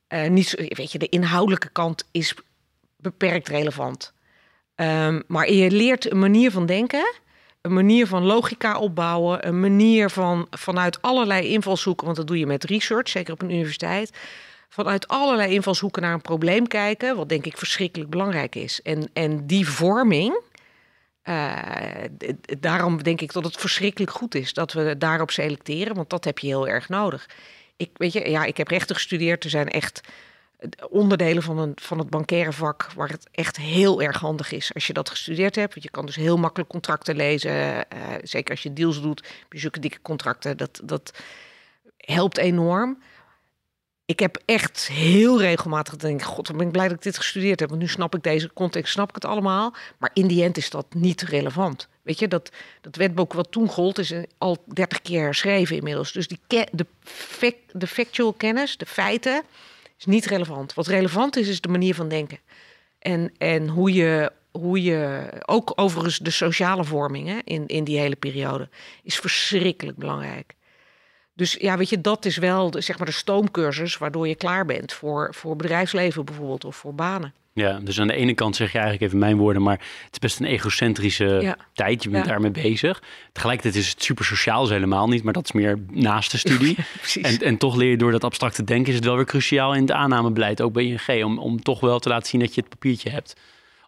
Speaker 2: uh, niet, weet je, de inhoudelijke kant is beperkt relevant. Um, maar je leert een manier van denken, een manier van logica opbouwen, een manier van vanuit allerlei invalshoeken, want dat doe je met research, zeker op een universiteit, vanuit allerlei invalshoeken naar een probleem kijken, wat denk ik verschrikkelijk belangrijk is. En, en die vorming, uh, daarom denk ik dat het verschrikkelijk goed is dat we daarop selecteren, want dat heb je heel erg nodig. Ik, weet je, ja, ik heb rechten gestudeerd. Er zijn echt onderdelen van, van het bankaire vak waar het echt heel erg handig is als je dat gestudeerd hebt. Want je kan dus heel makkelijk contracten lezen. Uh, zeker als je deals doet, zulke dikke contracten. Dat, dat helpt enorm. Ik heb echt heel regelmatig denk god, dan ben ik blij dat ik dit gestudeerd heb. Want nu snap ik deze context, snap ik het allemaal. Maar in die end is dat niet relevant. Weet je, dat, dat wetboek wat toen gold, is al 30 keer herschreven inmiddels. Dus die de, de factual kennis, de feiten, is niet relevant. Wat relevant is, is de manier van denken. En, en hoe je, hoe je ook overigens de sociale vorming hè, in, in die hele periode is verschrikkelijk belangrijk. Dus ja, weet je, dat is wel de, zeg maar de stoomcursus waardoor je klaar bent voor, voor bedrijfsleven bijvoorbeeld of voor banen.
Speaker 3: Ja, dus aan de ene kant zeg je eigenlijk even mijn woorden, maar het is best een egocentrische tijd. Je bent daarmee bezig. Tegelijkertijd is het super sociaal, is helemaal niet, maar dat is meer naast de studie. en, en toch leer je door dat abstracte denken, is het wel weer cruciaal in het aannamebeleid, ook bij ING, om, om toch wel te laten zien dat je het papiertje hebt.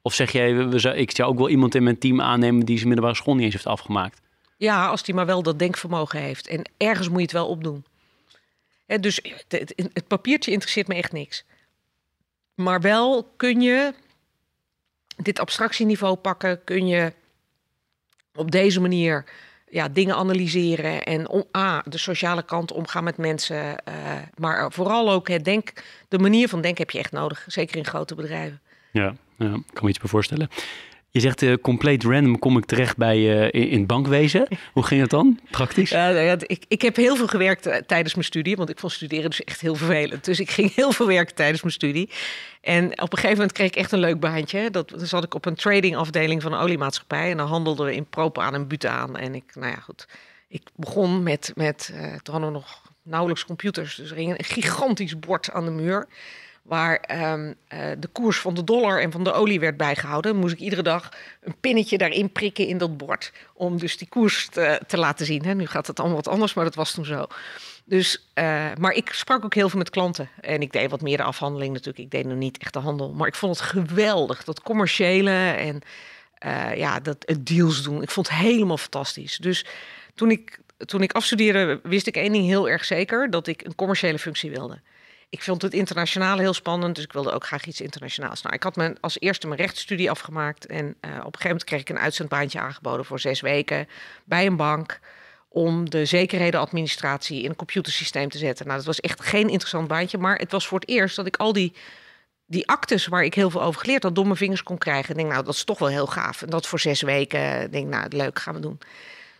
Speaker 3: Of zeg jij, we, ik zou ook wel iemand in mijn team aannemen die zijn middelbare school niet eens heeft afgemaakt?
Speaker 2: Ja, als die maar wel dat denkvermogen heeft. En ergens moet je het wel opdoen. dus het, papiertje interesseert me echt niks. Maar wel kun je dit abstractieniveau pakken, kun je op deze manier ja, dingen analyseren en om, de sociale kant omgaan met mensen. Uh, maar vooral ook het denk, de manier van denken heb je echt nodig, zeker in grote bedrijven.
Speaker 3: Ja, ja kan me iets voorstellen. Je zegt uh, compleet random kom ik terecht bij uh, in, in, bankwezen. Hoe ging het dan, praktisch?
Speaker 2: Nou ik, ik heb heel veel gewerkt uh, tijdens mijn studie, want ik vond studeren dus echt heel vervelend. Dus ik ging heel veel werken tijdens mijn studie. En op een gegeven moment kreeg ik echt een leuk baantje. Dat dan zat ik op een tradingafdeling van een oliemaatschappij. En dan handelden we in propaan en butaan. En ik, nou ja, goed. Ik begon met, met toen hadden we nog nauwelijks computers. Dus er ging een gigantisch bord aan de muur waar um, uh, de koers van de dollar en van de olie werd bijgehouden, moest ik iedere dag een pinnetje daarin prikken in dat bord. Om dus die koers te, te laten zien. Hè. Nu gaat het allemaal wat anders, maar dat was toen zo. Dus, uh, maar ik sprak ook heel veel met klanten. En ik deed wat meer de afhandeling natuurlijk. Ik deed nog niet echt de handel. Maar ik vond het geweldig. Dat commerciële en uh, ja, dat het deals doen. Ik vond het helemaal fantastisch. Dus toen ik, toen ik afstudeerde, wist ik één ding heel erg zeker. Dat ik een commerciële functie wilde ik vond het internationaal heel spannend, dus ik wilde ook graag iets internationaals. Nou, ik had mijn, als eerste mijn rechtsstudie afgemaakt en uh, op een gegeven moment kreeg ik een uitzendbaantje aangeboden voor zes weken bij een bank om de zekerhedenadministratie in een computersysteem te zetten. Nou, dat was echt geen interessant baantje, maar het was voor het eerst dat ik al die, die actes waar ik heel veel over geleerd had, door mijn vingers kon krijgen. Ik denk, nou, dat is toch wel heel gaaf. En dat voor zes weken. Denk, nou, leuk, gaan we doen.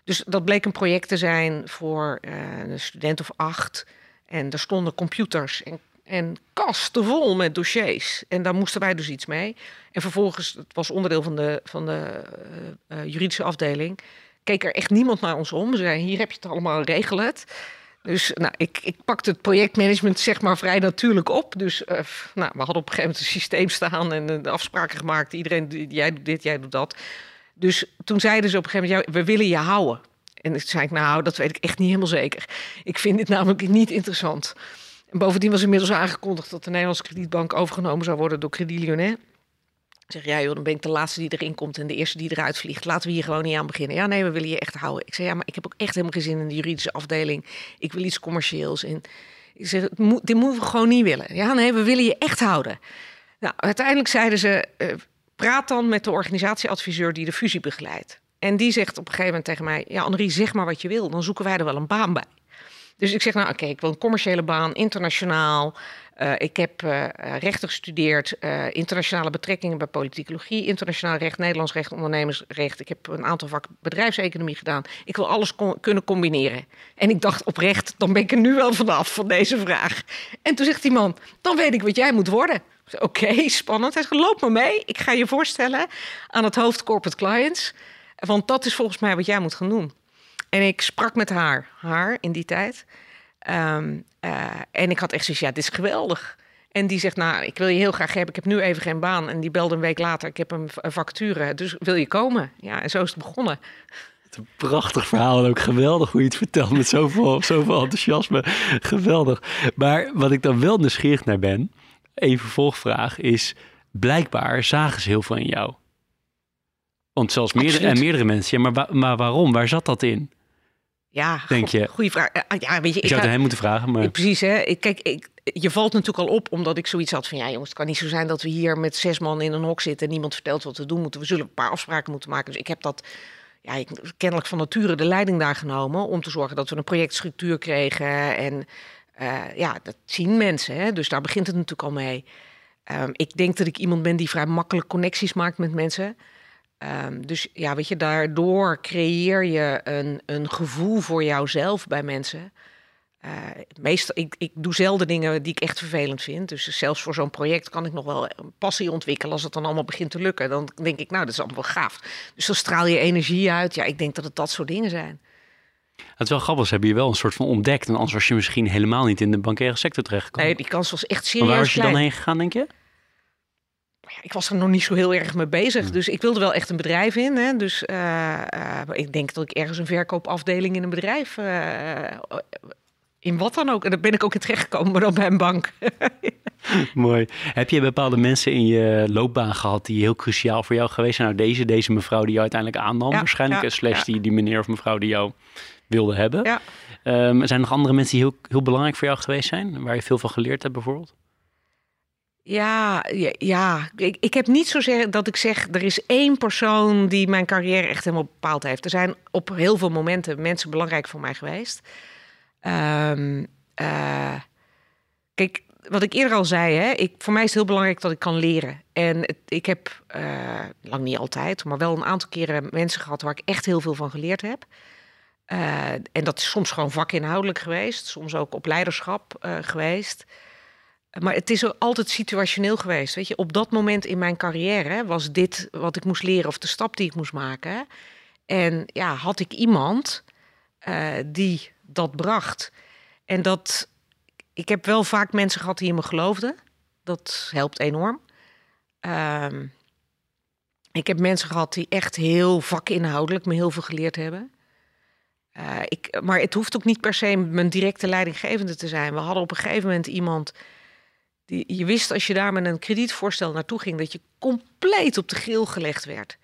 Speaker 2: Dus dat bleek een project te zijn voor uh, een student of acht. En er stonden computers en, en kasten vol met dossiers. En daar moesten wij dus iets mee. En vervolgens, het was onderdeel van de, van de uh, uh, juridische afdeling keek er echt niemand naar ons om. Ze zeiden, hier heb je het allemaal, regel het. Dus nou, ik, ik pakte het projectmanagement zeg maar vrij natuurlijk op. Dus uh, nou, we hadden op een gegeven moment een systeem staan en de afspraken gemaakt. Iedereen, jij doet dit, jij doet dat. Dus toen zeiden ze op een gegeven moment, ja, we willen je houden. En toen zei ik, nou, dat weet ik echt niet helemaal zeker. Ik vind dit namelijk niet interessant. En bovendien was inmiddels aangekondigd dat de Nederlandse kredietbank overgenomen zou worden door Credit Lyonnais zeg, ja joh, dan ben ik de laatste die erin komt en de eerste die eruit vliegt. Laten we hier gewoon niet aan beginnen. Ja, nee, we willen je echt houden. Ik zei, ja, maar ik heb ook echt helemaal geen zin in de juridische afdeling. Ik wil iets commercieels. En ik zeg, dit moeten we gewoon niet willen. Ja, nee, we willen je echt houden. Nou, uiteindelijk zeiden ze, uh, praat dan met de organisatieadviseur die de fusie begeleidt. En die zegt op een gegeven moment tegen mij, ja, Henri, zeg maar wat je wil. Dan zoeken wij er wel een baan bij. Dus ik zeg, nou oké, ik wil een commerciële baan, internationaal. Uh, ik heb uh, rechten gestudeerd, uh, internationale betrekkingen bij politicologie, internationaal recht, Nederlands recht, ondernemersrecht. Ik heb een aantal vak bedrijfseconomie gedaan. Ik wil alles kunnen combineren. En ik dacht oprecht, dan ben ik er nu wel vanaf van deze vraag. En toen zegt die man, dan weet ik wat jij moet worden. Oké, spannend. Hij zegt, loop maar mee. Ik ga je voorstellen aan het hoofd corporate clients. Want dat is volgens mij wat jij moet gaan doen. En ik sprak met haar, haar in die tijd. Um, uh, en ik had echt zoiets, ja, dit is geweldig. En die zegt, nou, ik wil je heel graag hebben. Ik heb nu even geen baan. En die belde een week later, ik heb een, een. Dus wil je komen? Ja, en zo is het begonnen.
Speaker 3: Het een prachtig verhaal en ook geweldig hoe je het vertelt met zoveel, zoveel enthousiasme. Geweldig. Maar wat ik dan wel nieuwsgierig naar ben, een vervolgvraag is, blijkbaar zagen ze heel veel in jou. Want zelfs meerdere, en meerdere mensen, ja, maar, maar waarom? Waar zat dat in?
Speaker 2: Ja, denk je? Goeie vraag. Ja, weet je,
Speaker 3: ik zou het hem moeten vragen. Maar...
Speaker 2: Precies, hè. Kijk, ik, je valt natuurlijk al op omdat ik zoiets had van... ja jongens, het kan niet zo zijn dat we hier met zes man in een hok zitten... en niemand vertelt wat we doen moeten. We zullen een paar afspraken moeten maken. Dus ik heb dat ja, ik, kennelijk van nature de leiding daar genomen... om te zorgen dat we een projectstructuur kregen. En uh, ja, dat zien mensen, hè. Dus daar begint het natuurlijk al mee. Um, ik denk dat ik iemand ben die vrij makkelijk connecties maakt met mensen... Um, dus ja, weet je, daardoor creëer je een, een gevoel voor jouzelf bij mensen. Uh, meestal, ik, ik doe zelden dingen die ik echt vervelend vind. Dus zelfs voor zo'n project kan ik nog wel een passie ontwikkelen. Als het dan allemaal begint te lukken, dan denk ik, nou, dat is allemaal wel gaaf. Dus dan straal je energie uit. Ja, ik denk dat het dat soort dingen zijn.
Speaker 3: Het is wel grappig, ze hebben je wel een soort van ontdekt. En anders was je misschien helemaal niet in de bankaire sector terechtgekomen.
Speaker 2: Nee, die kans was echt serieus
Speaker 3: Maar waar was je dan heen gegaan, denk je?
Speaker 2: Ik was er nog niet zo heel erg mee bezig. Dus ik wilde wel echt een bedrijf in. Hè. Dus uh, uh, ik denk dat ik ergens een verkoopafdeling in een bedrijf. Uh, in wat dan ook. En daar ben ik ook in terechtgekomen, maar dan bij een bank.
Speaker 3: Mooi. Heb je bepaalde mensen in je loopbaan gehad die heel cruciaal voor jou geweest zijn? Nou, deze, deze mevrouw die jou uiteindelijk aannam, ja, waarschijnlijk. Ja, slash die, die meneer of mevrouw die jou wilde hebben.
Speaker 2: Ja.
Speaker 3: Um, zijn er nog andere mensen die heel, heel belangrijk voor jou geweest zijn? Waar je veel van geleerd hebt, bijvoorbeeld?
Speaker 2: Ja, ja. Ik, ik heb niet zozeer dat ik zeg... er is één persoon die mijn carrière echt helemaal bepaald heeft. Er zijn op heel veel momenten mensen belangrijk voor mij geweest. Um, uh, kijk, wat ik eerder al zei... Hè, ik, voor mij is het heel belangrijk dat ik kan leren. En ik heb, uh, lang niet altijd... maar wel een aantal keren mensen gehad... waar ik echt heel veel van geleerd heb. Uh, en dat is soms gewoon vakinhoudelijk geweest. Soms ook op leiderschap geweest... Maar het is altijd situationeel geweest. Weet je, op dat moment in mijn carrière was dit wat ik moest leren of de stap die ik moest maken. En ja, had ik iemand uh, die dat bracht. En dat. Ik heb wel vaak mensen gehad die in me geloofden. Dat helpt enorm. Um, ik heb mensen gehad die echt heel vakinhoudelijk me heel veel geleerd hebben. Uh, ik, maar het hoeft ook niet per se mijn directe leidinggevende te zijn. We hadden op een gegeven moment iemand die, je wist als je daar met een kredietvoorstel naartoe ging, dat je compleet op de grill gelegd werd.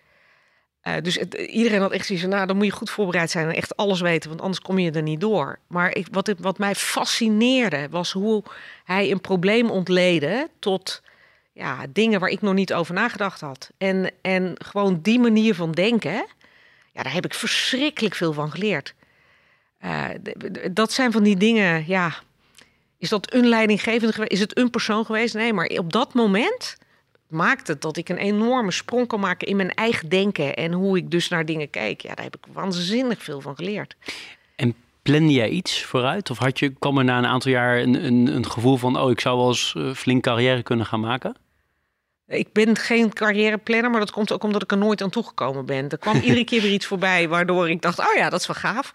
Speaker 2: Uh, dus iedereen had echt zoiets van, nou, dan moet je goed voorbereid zijn en echt alles weten, want anders kom je er niet door. Maar wat, wat mij fascineerde, was hoe hij een probleem ontleden tot ja, dingen waar ik nog niet over nagedacht had. En, en gewoon die manier van denken, ja, daar heb ik verschrikkelijk veel van geleerd. dat zijn van die dingen, ja. Is dat een leidinggevende geweest? Is het een persoon geweest? Nee, maar op dat moment maakt het dat ik een enorme sprong kan maken in mijn eigen denken en hoe ik dus naar dingen kijk. Ja, daar heb ik waanzinnig veel van geleerd.
Speaker 3: En plande jij iets vooruit? Of had je, kwam er na een aantal jaar een, een, een gevoel van, oh, ik zou wel eens uh, flink carrière kunnen gaan maken?
Speaker 2: Ik ben geen carrièreplanner, maar dat komt ook omdat ik er nooit aan toegekomen ben. Er kwam iedere keer weer iets voorbij waardoor ik dacht, oh ja, dat is wel gaaf.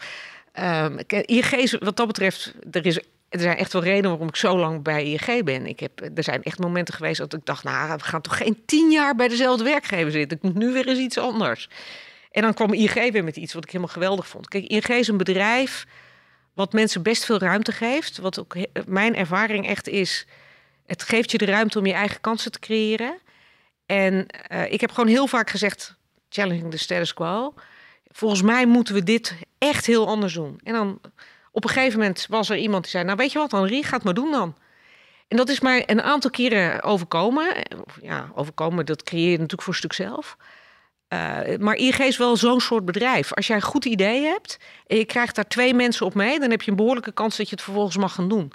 Speaker 2: Um, ING is wat dat betreft, er is er zijn echt wel redenen waarom ik zo lang bij ING ben. Ik heb, er zijn echt momenten geweest dat ik dacht, nou, we gaan toch geen tien jaar bij dezelfde werkgever zitten. Ik moet nu weer eens iets anders. En dan kwam ING weer met iets wat ik helemaal geweldig vond. Kijk, ING is een bedrijf wat mensen best veel ruimte geeft. Wat ook mijn ervaring echt is, het geeft je de ruimte om je eigen kansen te creëren. En uh, ik heb gewoon heel vaak gezegd, challenging the status quo. Volgens mij moeten we dit echt heel anders doen. En dan op een gegeven moment was er iemand die zei: Nou, weet je wat, Henri, ga het maar doen dan. En dat is mij een aantal keren overkomen. Ja, overkomen, dat creëer je natuurlijk voor een stuk zelf. Uh, maar ING is wel zo'n soort bedrijf. Als jij een goed idee hebt en je krijgt daar twee mensen op mee, dan heb je een behoorlijke kans dat je het vervolgens mag gaan doen.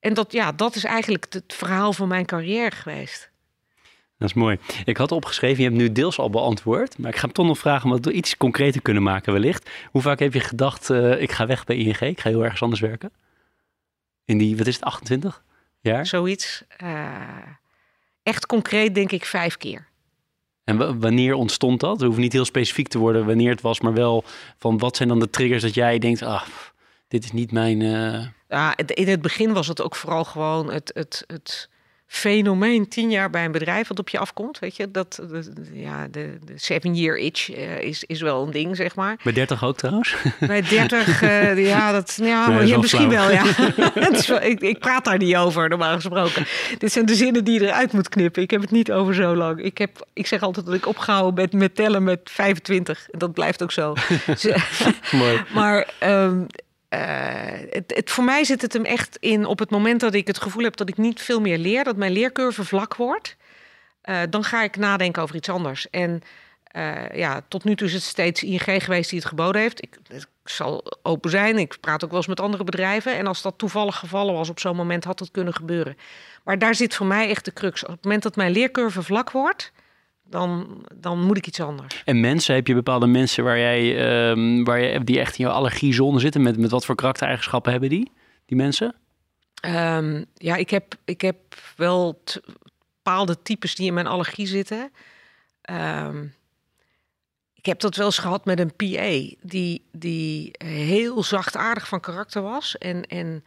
Speaker 2: En dat, ja, dat is eigenlijk het verhaal van mijn carrière geweest.
Speaker 3: Dat is mooi. Ik had opgeschreven, je hebt nu deels al beantwoord, maar ik ga hem toch nog vragen om we iets concreter kunnen maken wellicht. Hoe vaak heb je gedacht, uh, ik ga weg bij ING, ik ga heel ergens anders werken? In die, wat is het, 28 jaar?
Speaker 2: Zoiets. Uh, echt concreet denk ik vijf keer.
Speaker 3: En wanneer ontstond dat? Het hoeft niet heel specifiek te worden wanneer het was, maar wel van wat zijn dan de triggers dat jij denkt, ah, dit is niet mijn... Uh...
Speaker 2: Ja, in het begin was het ook vooral gewoon het... het, het fenomeen tien jaar bij een bedrijf wat op je afkomt. Weet je, dat ja, de, de seven year itch uh, is, is wel een ding, zeg maar.
Speaker 3: Bij 30 ook trouwens?
Speaker 2: Bij 30, uh, eh, ja, dat, ja, nee, ja misschien wel, ja. wel, ik, ik praat daar niet over, normaal gesproken. Dit zijn de zinnen die je eruit moet knippen. Ik heb het niet over zo lang. Ik, heb, ik zeg altijd dat ik opgehouden ben met tellen met 25. Dat blijft ook zo. Mooi. Maar um, uh, het, voor mij zit het hem echt in op het moment dat ik het gevoel heb dat ik niet veel meer leer, dat mijn leercurve vlak wordt, uh, dan ga ik nadenken over iets anders. En uh, ja, tot nu toe is het steeds ING geweest die het geboden heeft. Ik, zal open zijn, ik praat ook wel eens met andere bedrijven. En als dat toevallig gevallen was op zo'n moment, had het kunnen gebeuren. Maar daar zit voor mij echt de crux. Op het moment dat mijn leercurve vlak wordt, dan, dan moet ik iets anders.
Speaker 3: En mensen, heb je bepaalde mensen waar jij, um, waar je, die echt in jouw allergiezone zitten? Met, met wat voor karaktereigenschappen hebben die, die mensen?
Speaker 2: Um, ja, ik heb, ik heb wel bepaalde types die in mijn allergie zitten. Um, ik heb dat wel eens gehad met een PA die, die heel zachtaardig van karakter was. En, en,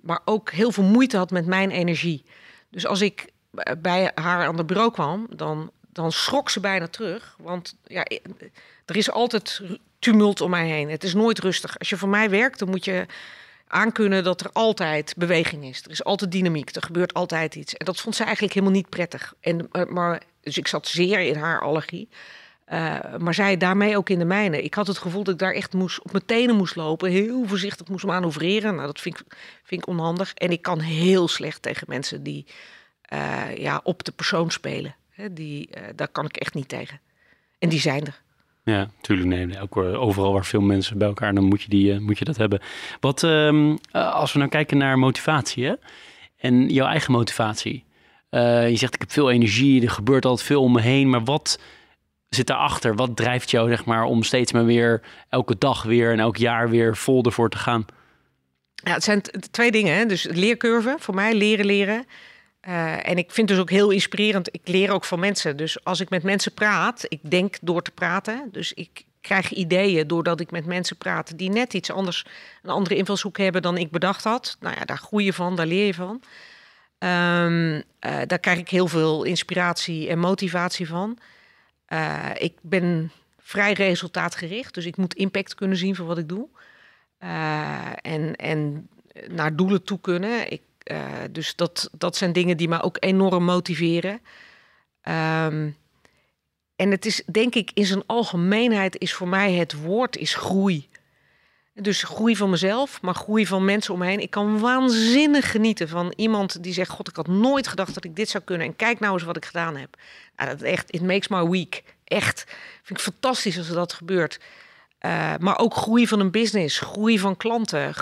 Speaker 2: maar ook heel veel moeite had met mijn energie. Dus als ik bij haar aan het bureau kwam, dan, dan schrok ze bijna terug. Want ja, er is altijd tumult om mij heen. Het is nooit rustig. Als je voor mij werkt, dan moet je aankunnen dat er altijd beweging is. Er is altijd dynamiek. Er gebeurt altijd iets. En dat vond ze eigenlijk helemaal niet prettig. En, eh, maar, dus ik zat zeer in haar allergie. Uh, maar zij daarmee ook in de mijne. Ik had het gevoel dat ik daar echt moest, op mijn tenen moest lopen. Heel voorzichtig moest manoeuvreren. Nou, dat vind ik, vind ik onhandig. En ik kan heel slecht tegen mensen die uh, ja, op de persoon spelen. Hè, die, uh, daar kan ik echt niet tegen. En die zijn er.
Speaker 3: Ja, natuurlijk. Nee, ook eh, overal waar veel mensen bij elkaar, dan moet je, die, moet je dat hebben. Wat um, als we nou kijken naar motivatie hè? en jouw eigen motivatie. je zegt, ik heb veel energie, er gebeurt altijd veel om me heen. Maar wat zit daarachter? Wat drijft jou zeg maar, om steeds maar weer elke dag weer en elk jaar weer vol ervoor te gaan?
Speaker 2: Ja, het zijn twee dingen. Hè? Dus leercurve, voor mij leren leren. Uh, en ik vind dus ook heel inspirerend. Ik leer ook van mensen. Dus als ik met mensen praat, ik denk door te praten. Dus ik krijg ideeën doordat ik met mensen praat die net iets anders, een andere invalshoek hebben dan ik bedacht had. Nou ja, daar groei je van, daar leer je van. Um, uh, daar krijg ik heel veel inspiratie en motivatie van. Uh, ik ben vrij resultaatgericht, dus ik moet impact kunnen zien voor wat ik doe. en, en naar doelen toe kunnen. Ik dus dat, dat zijn dingen die me ook enorm motiveren. Um, en het is, denk ik, in zijn algemeenheid is voor mij het woord is groei. Dus groei van mezelf, maar groei van mensen om me heen. Ik kan waanzinnig genieten van iemand die zegt: God, ik had nooit gedacht dat ik dit zou kunnen. En kijk nou eens wat ik gedaan heb. Nou, dat echt, it makes my week. Echt. Vind ik fantastisch als dat gebeurt. Uh, maar ook groei van een business, groei van klanten.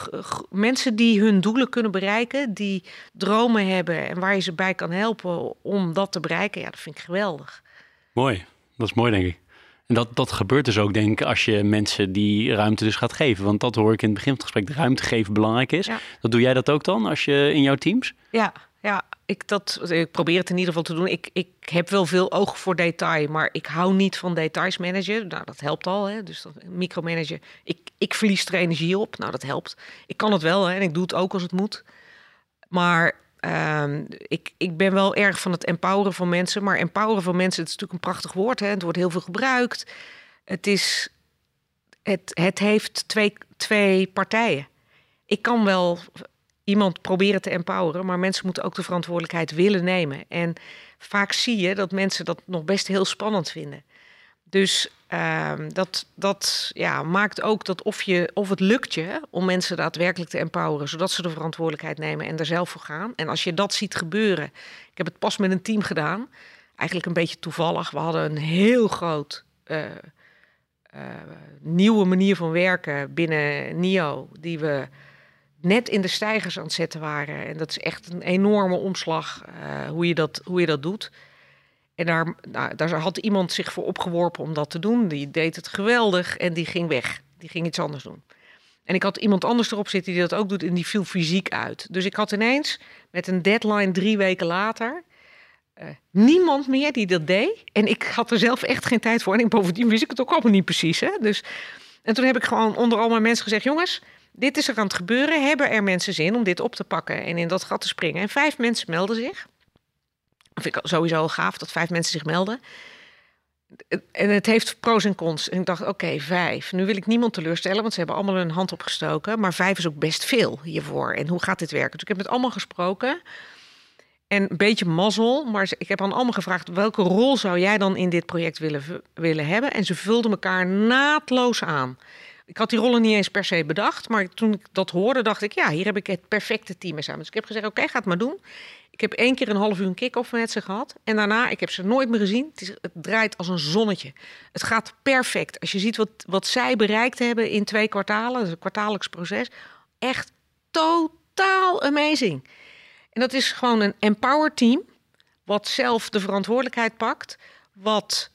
Speaker 2: mensen die hun doelen kunnen bereiken, die dromen hebben en waar je ze bij kan helpen om dat te bereiken. Ja, dat vind ik geweldig.
Speaker 3: Mooi, dat is mooi denk ik. En dat, dat gebeurt dus ook, denk ik, als je mensen die ruimte dus gaat geven. Want dat hoor ik in het begin van het gesprek, de ruimte geven belangrijk is. Dat doe jij dat ook dan, als je in jouw teams?
Speaker 2: Ja, ja ik, dat, ik probeer het in ieder geval te doen. Ik, ik heb wel veel oog voor detail, maar ik hou niet van details managen. Nou, dat helpt al. Hè? Dus micromanagen. Ik, ik verlies er energie op. Nou, dat helpt. Ik kan het wel hè? en ik doe het ook als het moet. Maar um, ik, ik ben wel erg van het empoweren van mensen. Maar empoweren van mensen, het is natuurlijk een prachtig woord. Hè? Het wordt heel veel gebruikt. Het, is, het, het heeft twee, twee partijen. Ik kan wel iemand proberen te empoweren, maar mensen moeten ook de verantwoordelijkheid willen nemen. En vaak zie je dat mensen dat nog best heel spannend vinden. Dus uh, dat, dat ja, maakt ook dat of, je, of het lukt je om mensen daadwerkelijk te empoweren, zodat ze de verantwoordelijkheid nemen en er zelf voor gaan. En als je dat ziet gebeuren, ik heb het pas met een team gedaan, eigenlijk een beetje toevallig. We hadden een heel groot uh, nieuwe manier van werken binnen NIO, die we net in de stijgers aan het zetten waren. En dat is echt een enorme omslag uh, hoe, je dat, hoe je dat doet. En daar, nou, daar had iemand zich voor opgeworpen om dat te doen. Die deed het geweldig en die ging weg. Die ging iets anders doen. En ik had iemand anders erop zitten die dat ook doet en die viel fysiek uit. Dus ik had ineens met een deadline drie weken later uh, niemand meer die dat deed. En ik had er zelf echt geen tijd voor. En bovendien wist ik het ook allemaal niet precies. Hè? Dus, en toen heb ik gewoon onder al mijn mensen gezegd: jongens, dit is er aan het gebeuren. Hebben er mensen zin om dit op te pakken en in dat gat te springen? En vijf mensen melden zich. Vind ik sowieso gaaf dat vijf mensen zich melden. En het heeft pro's en cons. En ik dacht, oké, vijf. Nu wil ik niemand teleurstellen, want ze hebben allemaal hun hand opgestoken. Maar vijf is ook best veel hiervoor. En hoe gaat dit werken? Dus ik heb met allemaal gesproken. En een beetje mazzel, maar ik heb aan allemaal gevraagd... welke rol zou jij dan in dit project willen, willen hebben? En ze vulden elkaar naadloos aan. Ik had die rollen niet eens per se bedacht, maar toen ik dat hoorde, dacht ik, ja, hier heb ik het perfecte team samen. Dus ik heb gezegd, oké, ga het maar doen. Ik heb één keer een half uur een kick-off met ze gehad. En daarna, ik heb ze nooit meer gezien. Het, draait als een zonnetje. Het gaat perfect. Als je ziet wat, wat zij bereikt hebben in twee kwartalen, dat is een kwartaallijks proces. Echt totaal amazing. En dat is gewoon een empowered team, wat zelf de verantwoordelijkheid pakt, wat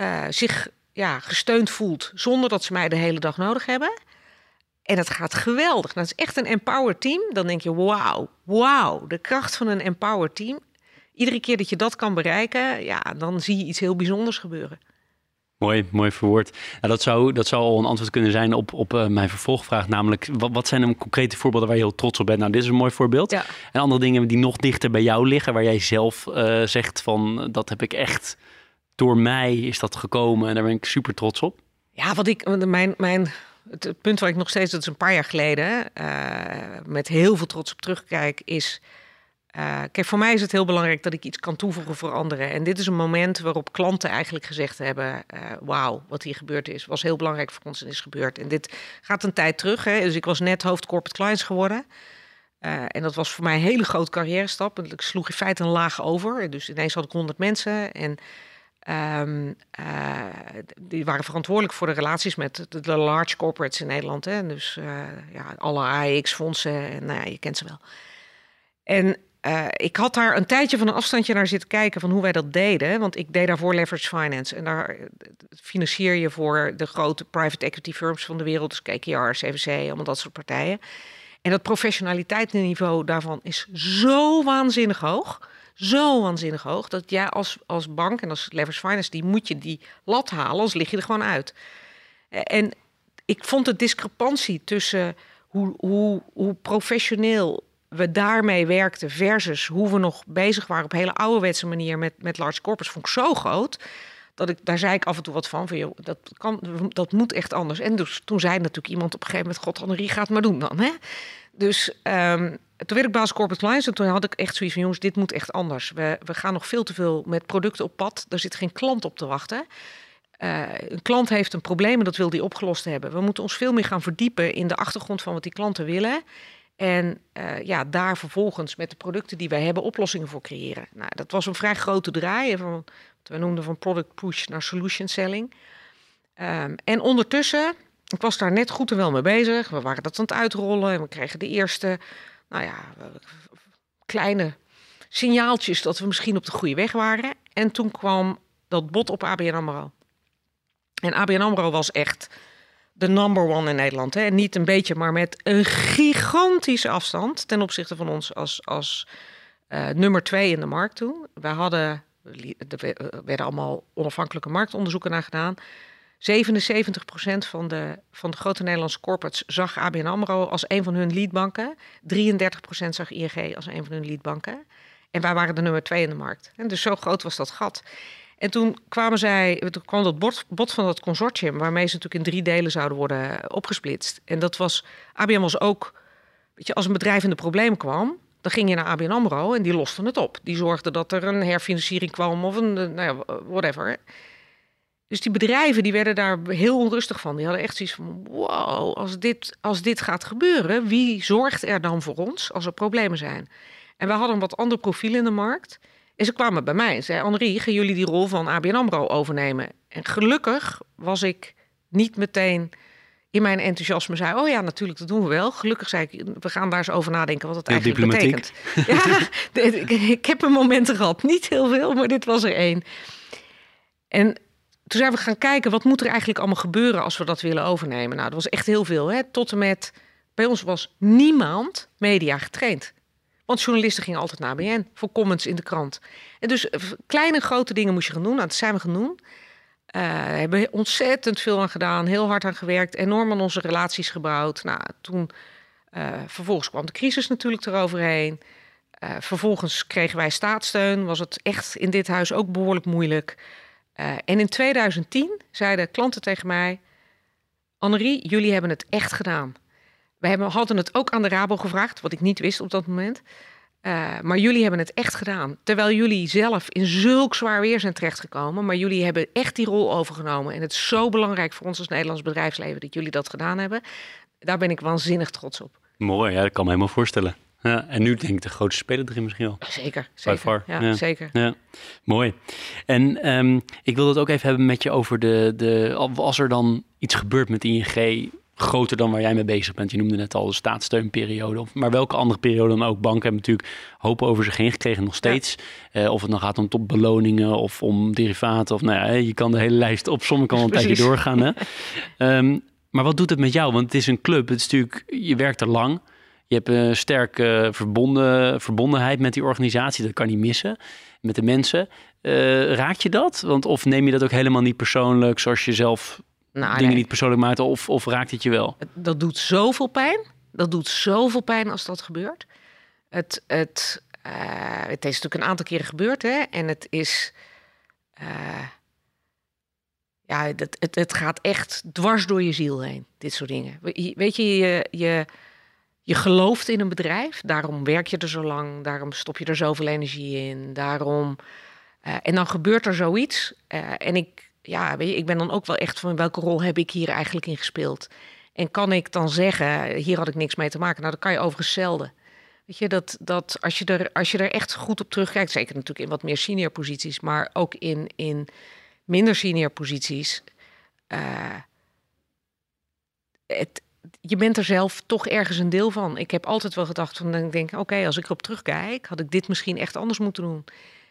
Speaker 2: uh, zich ja, gesteund voelt zonder dat ze mij de hele dag nodig hebben. En het gaat geweldig. Dat is echt een empowered team. Dan denk je, wauw, wauw, de kracht van een empowered team. Iedere keer dat je dat kan bereiken, ja, dan zie je iets heel bijzonders gebeuren.
Speaker 3: Mooi, mooi verwoord. Nou, dat, zou, dat zou al een antwoord kunnen zijn op, op uh, mijn vervolgvraag. Namelijk, wat, wat zijn een concrete voorbeelden waar je heel trots op bent? Nou, dit is een mooi voorbeeld. Ja. En andere dingen die nog dichter bij jou liggen, waar jij zelf uh, zegt van, dat heb ik echt door mij is dat gekomen en daar ben ik super trots op.
Speaker 2: Ja, wat ik, mijn, mijn, het punt waar ik nog steeds, dat is een paar jaar geleden, uh, met heel veel trots op terugkijk, is. Uh, kijk, voor mij is het heel belangrijk dat ik iets kan toevoegen voor anderen. En dit is een moment waarop klanten eigenlijk gezegd hebben: uh, Wauw, wat hier gebeurd is, was heel belangrijk voor ons en is gebeurd. En dit gaat een tijd terug. Hè? Dus ik was net hoofd corporate clients geworden. En dat was voor mij een hele grote carrière stap. Ik sloeg in feite een laag over. Dus ineens had ik 100 mensen. En Um, uh, die waren verantwoordelijk voor de relaties met de, large corporates in Nederland. Hè? Dus uh, ja, alle AEX-fondsen, en nou ja, je kent ze wel. En uh, ik had daar een tijdje van een afstandje naar zitten kijken van hoe wij dat deden. Want ik deed daarvoor leverage finance. En daar financier je voor de grote private equity firms van de wereld. Dus KKR, CVC, allemaal dat soort partijen. En dat professionaliteitsniveau daarvan is zo waanzinnig hoog zo waanzinnig hoog dat jij als, als bank en als leverage finance, die moet je die lat halen, anders lig je er gewoon uit. En ik vond de discrepantie tussen hoe, hoe, hoe professioneel we daarmee werkten versus hoe we nog bezig waren op hele ouderwetse manier met, met large corporates, vond ik zo groot. Dat ik, daar zei ik af en toe wat van, van joh, dat, kan, dat moet echt anders. En dus toen zei natuurlijk iemand op een gegeven moment, god Annerie, gaat maar doen dan. Hè? Dus um, toen werd ik baas corporate clients en toen had ik echt zoiets van jongens, dit moet echt anders. We, we gaan nog veel te veel met producten op pad. Daar zit geen klant op te wachten. Uh, een klant heeft een probleem en dat wil die opgelost hebben. We moeten ons veel meer gaan verdiepen in de achtergrond van wat die klanten willen. En uh, ja, daar vervolgens met de producten die wij hebben oplossingen voor creëren. Nou, dat was een vrij grote draai van wat we noemden van product push naar solution selling. Um, en ondertussen ik was daar net goed en wel mee bezig. We waren dat aan het uitrollen en we kregen de eerste, nou ja, kleine signaaltjes dat we misschien op de goede weg waren. En toen kwam dat bod op ABN AMRO. En ABN AMRO was echt de number one in Nederland. Hè? En niet een beetje, maar met een gigantische afstand ten opzichte van ons als, als uh, nummer twee in de markt toen. We hadden, er werden allemaal onafhankelijke marktonderzoeken naar gedaan. 77% van de, van de grote Nederlandse corporates zag ABN AMRO als een van hun leadbanken. 33% zag ING als een van hun leadbanken. En wij waren de nummer twee in de markt. En dus zo groot was dat gat. En toen kwamen zij, toen kwam dat bod, bod van dat consortium, waarmee ze natuurlijk in drie delen zouden worden opgesplitst. En dat was, ABN was ook, weet je, als een bedrijf in de problemen kwam, dan ging je naar ABN AMRO en die losten het op. Die zorgden dat er een herfinanciering kwam of een, nou ja, whatever. Dus die bedrijven die werden daar heel onrustig van. Die hadden echt zoiets van: wow, als dit, als dit gaat gebeuren, wie zorgt er dan voor ons als er problemen zijn? En we hadden een wat ander profiel in de markt. En ze kwamen bij mij en zei: Henri, gaan jullie die rol van ABN Amro overnemen? En gelukkig was ik niet meteen in mijn enthousiasme zei: Oh ja, natuurlijk, dat doen we wel. Gelukkig zei ik: We gaan daar eens over nadenken wat het eigenlijk betekent. Ja, ik heb een momenten gehad, niet heel veel, maar dit was er één. En toen zijn we gaan kijken, wat moet er eigenlijk allemaal gebeuren als we dat willen overnemen? Nou, dat was echt heel veel. Hè? Tot en met, bij ons was niemand media getraind. Want journalisten gingen altijd naar BN voor comments in de krant. En dus eh, kleine grote dingen moest je gaan doen. Nou, dat zijn we gaan doen. We hebben ontzettend veel aan gedaan, heel hard aan gewerkt, enorm aan onze relaties gebouwd. Nou, toen, uh, vervolgens kwam de crisis natuurlijk eroverheen. Vervolgens kregen wij staatssteun, was het echt in dit huis ook behoorlijk moeilijk. En in 2010 zeiden klanten tegen mij: Annerie, jullie hebben het echt gedaan. We hebben, hadden het ook aan de Rabo gevraagd, wat ik niet wist op dat moment. Uh, maar jullie hebben het echt gedaan. Terwijl jullie zelf in zulk zwaar weer zijn terechtgekomen. Maar jullie hebben echt die rol overgenomen. En het is zo belangrijk voor ons als Nederlands bedrijfsleven dat jullie dat gedaan hebben. Daar ben ik waanzinnig trots op.
Speaker 3: Mooi, ja, dat kan me helemaal voorstellen. Ja, en nu denk ik de grootste speler erin misschien wel.
Speaker 2: Zeker, zeker. Ja, ja, zeker.
Speaker 3: Ja, mooi. En um, ik wil het ook even hebben met je over de, de... Als er dan iets gebeurt met ING groter dan waar jij mee bezig bent. Je noemde net al de staatssteunperiode. Maar welke andere periode dan ook. Banken hebben natuurlijk hoop over zich heen gekregen nog steeds. Eh, of het dan gaat om topbeloningen of om derivaten. Of nou ja, je kan de hele lijst op. Sommige kan een tijdje doorgaan. Hè? um, maar wat doet het met jou? Want het is een club. Het is natuurlijk, je werkt er lang. Je hebt een sterke verbonden, verbondenheid met die organisatie. Dat kan niet missen. Met de mensen. Uh, raak je dat? Want, of neem je dat ook helemaal niet persoonlijk, zoals je zelf nou, dingen niet persoonlijk maakt of, of raakt het je wel?
Speaker 2: Dat doet zoveel pijn. Dat doet zoveel pijn als dat gebeurt. Het, het, uh, het is natuurlijk een aantal keren gebeurd, hè? En het is. Uh, ja, het, het, het gaat echt dwars door je ziel heen, dit soort dingen. Weet je, je, je, je gelooft in een bedrijf, daarom werk je er zo lang, daarom stop je er zoveel energie in, daarom. Uh, en dan gebeurt er zoiets. en ik, ja, weet je, ik ben dan ook wel echt van welke rol heb ik hier eigenlijk in gespeeld? En kan ik dan zeggen, hier had ik niks mee te maken? Nou, dat kan je overigens zelden. Weet je, dat, dat als, je er, als je er echt goed op terugkijkt, zeker natuurlijk in wat meer senior posities, maar ook in, in minder senior posities. Uh, het, je bent er zelf toch ergens een deel van. Ik heb altijd wel gedacht van, dan denk oké, als ik erop terugkijk, had ik dit misschien echt anders moeten doen.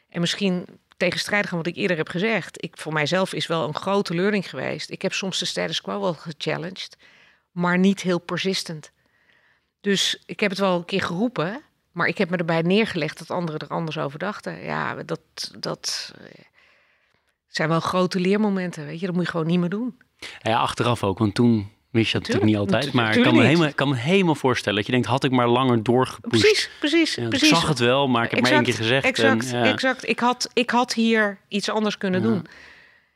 Speaker 2: En misschien tegenstrijdig aan wat ik eerder heb gezegd. Ik, voor mijzelf is wel een grote learning geweest. Ik heb soms de status quo wel gechallenged, maar niet heel persistent. Dus ik heb het wel een keer geroepen, maar ik heb me erbij neergelegd dat anderen er anders over dachten. Ja, dat, dat eh, zijn wel grote leermomenten, weet je. Dat moet je gewoon niet meer doen.
Speaker 3: Ja, achteraf ook, want toen wist je dat natuurlijk niet altijd. Maar ik kan me, helemaal, kan me helemaal voorstellen dat je denkt, had ik maar langer doorgepusht.
Speaker 2: Precies, precies, precies.
Speaker 3: Ik zag het wel, maar ik heb maar één keer gezegd.
Speaker 2: Exact, en, exact. Ik had, ik had hier iets anders kunnen doen.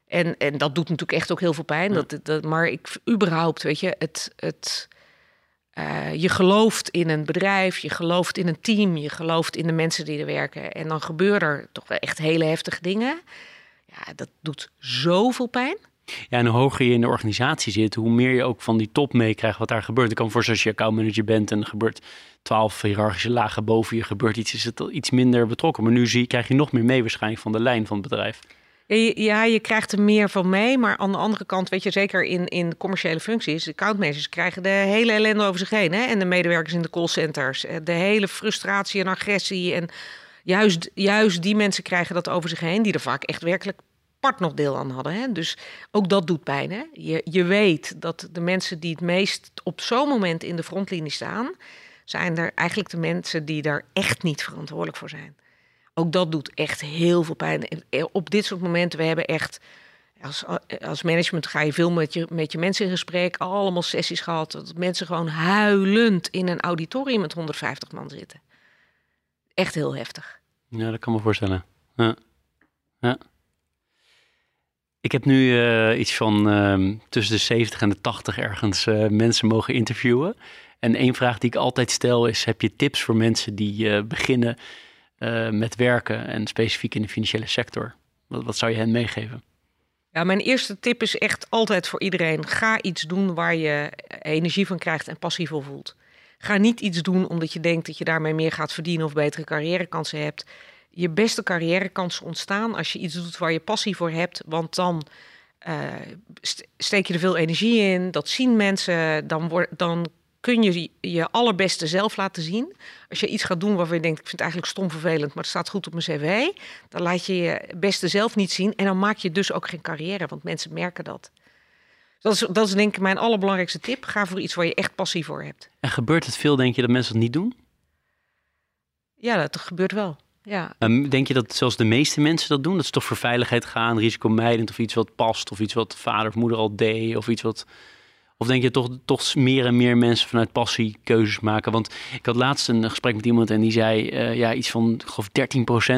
Speaker 2: En, en dat doet natuurlijk echt ook heel veel pijn. Dat, dat, maar ik, überhaupt, weet je, het... het uh, je gelooft in een bedrijf, je gelooft in een team, je gelooft in de mensen die er werken. En dan gebeuren er toch wel echt hele heftige dingen. Ja, dat doet zoveel pijn.
Speaker 3: Ja, en hoe hoger je in de organisatie zit, hoe meer je ook van die top meekrijgt wat daar gebeurt. Ik kan voor als je accountmanager bent en er gebeurt twaalf hiërarchische lagen boven je gebeurt iets, is het iets minder betrokken. Maar nu zie, krijg je nog meer mee waarschijnlijk van de lijn van het bedrijf.
Speaker 2: Ja, je krijgt er meer van mee. Maar aan de andere kant, weet je, zeker in, in commerciële functies, accountmanagers krijgen de hele ellende over zich heen. Hè? En de medewerkers in de callcenters. De hele frustratie en agressie. En juist, juist die mensen krijgen dat over zich heen, die er vaak echt werkelijk part nog deel aan hadden. Hè? Dus ook dat doet pijn. Hè? Je, je weet dat de mensen die het meest op zo'n moment in de frontlinie staan, zijn er eigenlijk de mensen die daar echt niet verantwoordelijk voor zijn. Ook dat doet echt heel veel pijn. Op dit soort momenten, we hebben echt. Als, als management ga je veel met je, met je mensen in gesprek. Allemaal sessies gehad. Dat mensen gewoon huilend in een auditorium met 150 man zitten. Echt heel heftig.
Speaker 3: Ja, dat kan me voorstellen. Ja. ja. Ik heb nu uh, iets van uh, tussen de 70 en de 80 ergens uh, mensen mogen interviewen. En één vraag die ik altijd stel is: heb je tips voor mensen die beginnen met werken en specifiek in de financiële sector? Wat, wat zou je hen meegeven?
Speaker 2: Ja, mijn eerste tip is echt altijd voor iedereen: ga iets doen waar je energie van krijgt en passie voor voelt. Ga niet iets doen omdat je denkt dat je daarmee meer gaat verdienen of betere carrièrekansen hebt je beste carrièrekansen ontstaan als je iets doet waar je passie voor hebt. Want dan uh, steek je er veel energie in. Dat zien mensen. Dan, word, dan kun je je allerbeste zelf laten zien. Als je iets gaat doen waarvan je denkt, ik vind het eigenlijk stom vervelend, maar het staat goed op mijn cv. Dan laat je je beste zelf niet zien. En dan maak je dus ook geen carrière, want mensen merken dat. Dat is, dat is denk ik mijn allerbelangrijkste tip. Ga voor iets waar je echt passie voor hebt.
Speaker 3: En gebeurt het veel, denk je, dat mensen dat niet doen?
Speaker 2: Ja, dat gebeurt wel. Ja.
Speaker 3: Um, denk je dat zoals de meeste mensen dat doen? Dat ze toch voor veiligheid gaan, risicomijdend of iets wat past, of iets wat vader of moeder al deed, of iets wat. Of denk je toch, toch meer en meer mensen vanuit passie keuzes maken? Want ik had laatst een gesprek met iemand en die zei uh, ja, iets van, ik geloof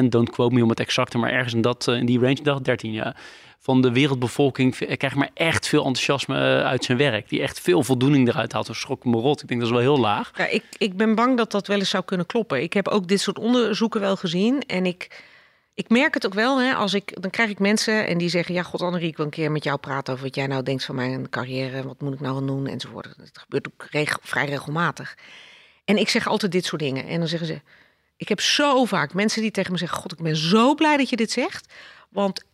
Speaker 3: 13% don't quote me om het exacte, maar ergens in, dat, uh, in die range, dacht 13 ja van de wereldbevolking krijgt maar echt veel enthousiasme eh, uit zijn werk. Die echt veel voldoening eruit haalt. Dat schrok me rot. Ik denk dat is wel heel laag.
Speaker 2: Ja, ik, ik ben bang dat dat wel eens zou kunnen kloppen. Ik heb ook dit soort onderzoeken wel gezien. En ik, ik merk het ook wel. Hè, als ik, dan krijg ik mensen en die zeggen... ja, god Annerie, ik wil een keer met jou praten... over wat jij nou denkt van mijn carrière. Wat moet ik nou doen enzovoort. Dat gebeurt ook vrij regelmatig. En ik zeg altijd dit soort dingen. En dan zeggen ze... Ik heb zo vaak mensen die tegen me zeggen... God, ik ben zo blij dat je dit zegt. Want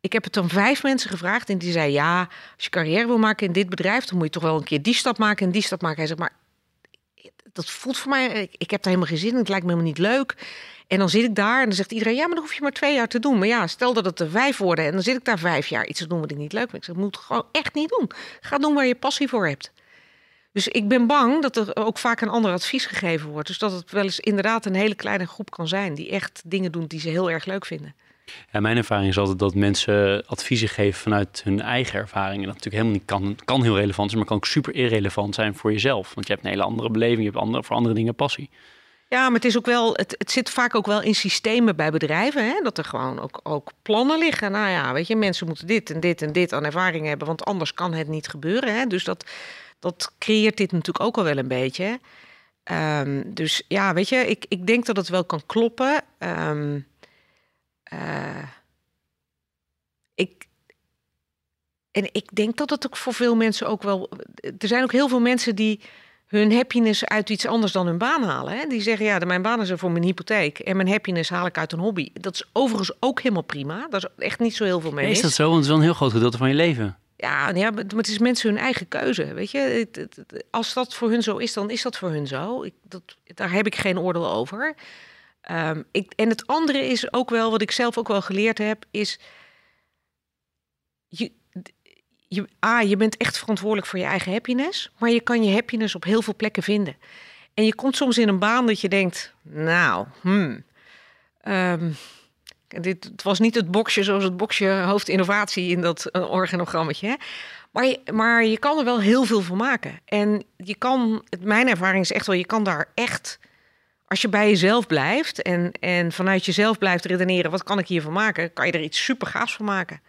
Speaker 2: ik heb het dan vijf mensen gevraagd en die zei ja, als je carrière wil maken in dit bedrijf, dan moet je toch wel een keer die stap maken en die stap maken. Hij zegt maar, dat voelt voor mij, ik, heb daar helemaal geen zin in, het lijkt me helemaal niet leuk. En dan zit ik daar en dan zegt iedereen, ja, maar dan hoef je maar twee jaar te doen. Maar ja, stel dat het er vijf worden en dan zit ik daar vijf jaar iets te doen wat ik niet leuk vind. Ik zeg, moet gewoon echt niet doen. Ga doen waar je passie voor hebt. Dus ik ben bang dat er ook vaak een ander advies gegeven wordt. Dus dat het wel eens inderdaad een hele kleine groep kan zijn die echt dingen doen die ze heel erg leuk vinden.
Speaker 3: Mijn ervaring is altijd dat mensen adviezen geven vanuit hun eigen ervaringen. Dat natuurlijk helemaal niet kan, kan heel relevant zijn, maar kan ook super irrelevant zijn voor jezelf. Want je hebt een hele andere beleving, je hebt andere, voor andere dingen passie.
Speaker 2: Ja, maar het is ook wel, het, het zit vaak ook wel in systemen bij bedrijven. Hè? Dat er gewoon ook, ook plannen liggen. Nou ja, weet je, mensen moeten dit en dit en dit aan ervaring hebben, want anders kan het niet gebeuren. Hè? Dus dat, dat creëert dit natuurlijk ook al wel een beetje. Um, dus ja, weet je, ik, ik denk dat het wel kan kloppen. Um, uh, ik, en ik denk dat het ook voor veel mensen ook wel. Er zijn ook heel veel mensen die hun happiness uit iets anders dan hun baan halen. Hè? Die zeggen, ja, mijn baan is er voor mijn hypotheek en mijn happiness haal ik uit een hobby. Dat is overigens ook helemaal prima. Daar is echt niet zo heel veel mee.
Speaker 3: Is dat zo? Want het is wel een heel groot gedeelte van je leven.
Speaker 2: Ja, ja, maar het is mensen hun eigen keuze. Weet je, als dat voor hun zo is, dan is dat voor hun zo. Ik, dat, daar heb ik geen oordeel over. Um, ik, en het andere is ook wel, wat ik zelf ook wel geleerd heb, is. Je, je, A, je bent echt verantwoordelijk voor je eigen happiness, maar je kan je happiness op heel veel plekken vinden. En je komt soms in een baan dat je denkt, nou, hmm, um, dit het was niet het boxje zoals het boxje hoofdinnovatie in dat uh, organogrammetje. Maar je, maar je kan er wel heel veel van maken. En je kan, mijn ervaring is echt wel, je kan daar echt als je bij jezelf blijft en, en vanuit jezelf blijft redeneren, wat kan ik hiervan maken, kan je er iets super gaafs van maken.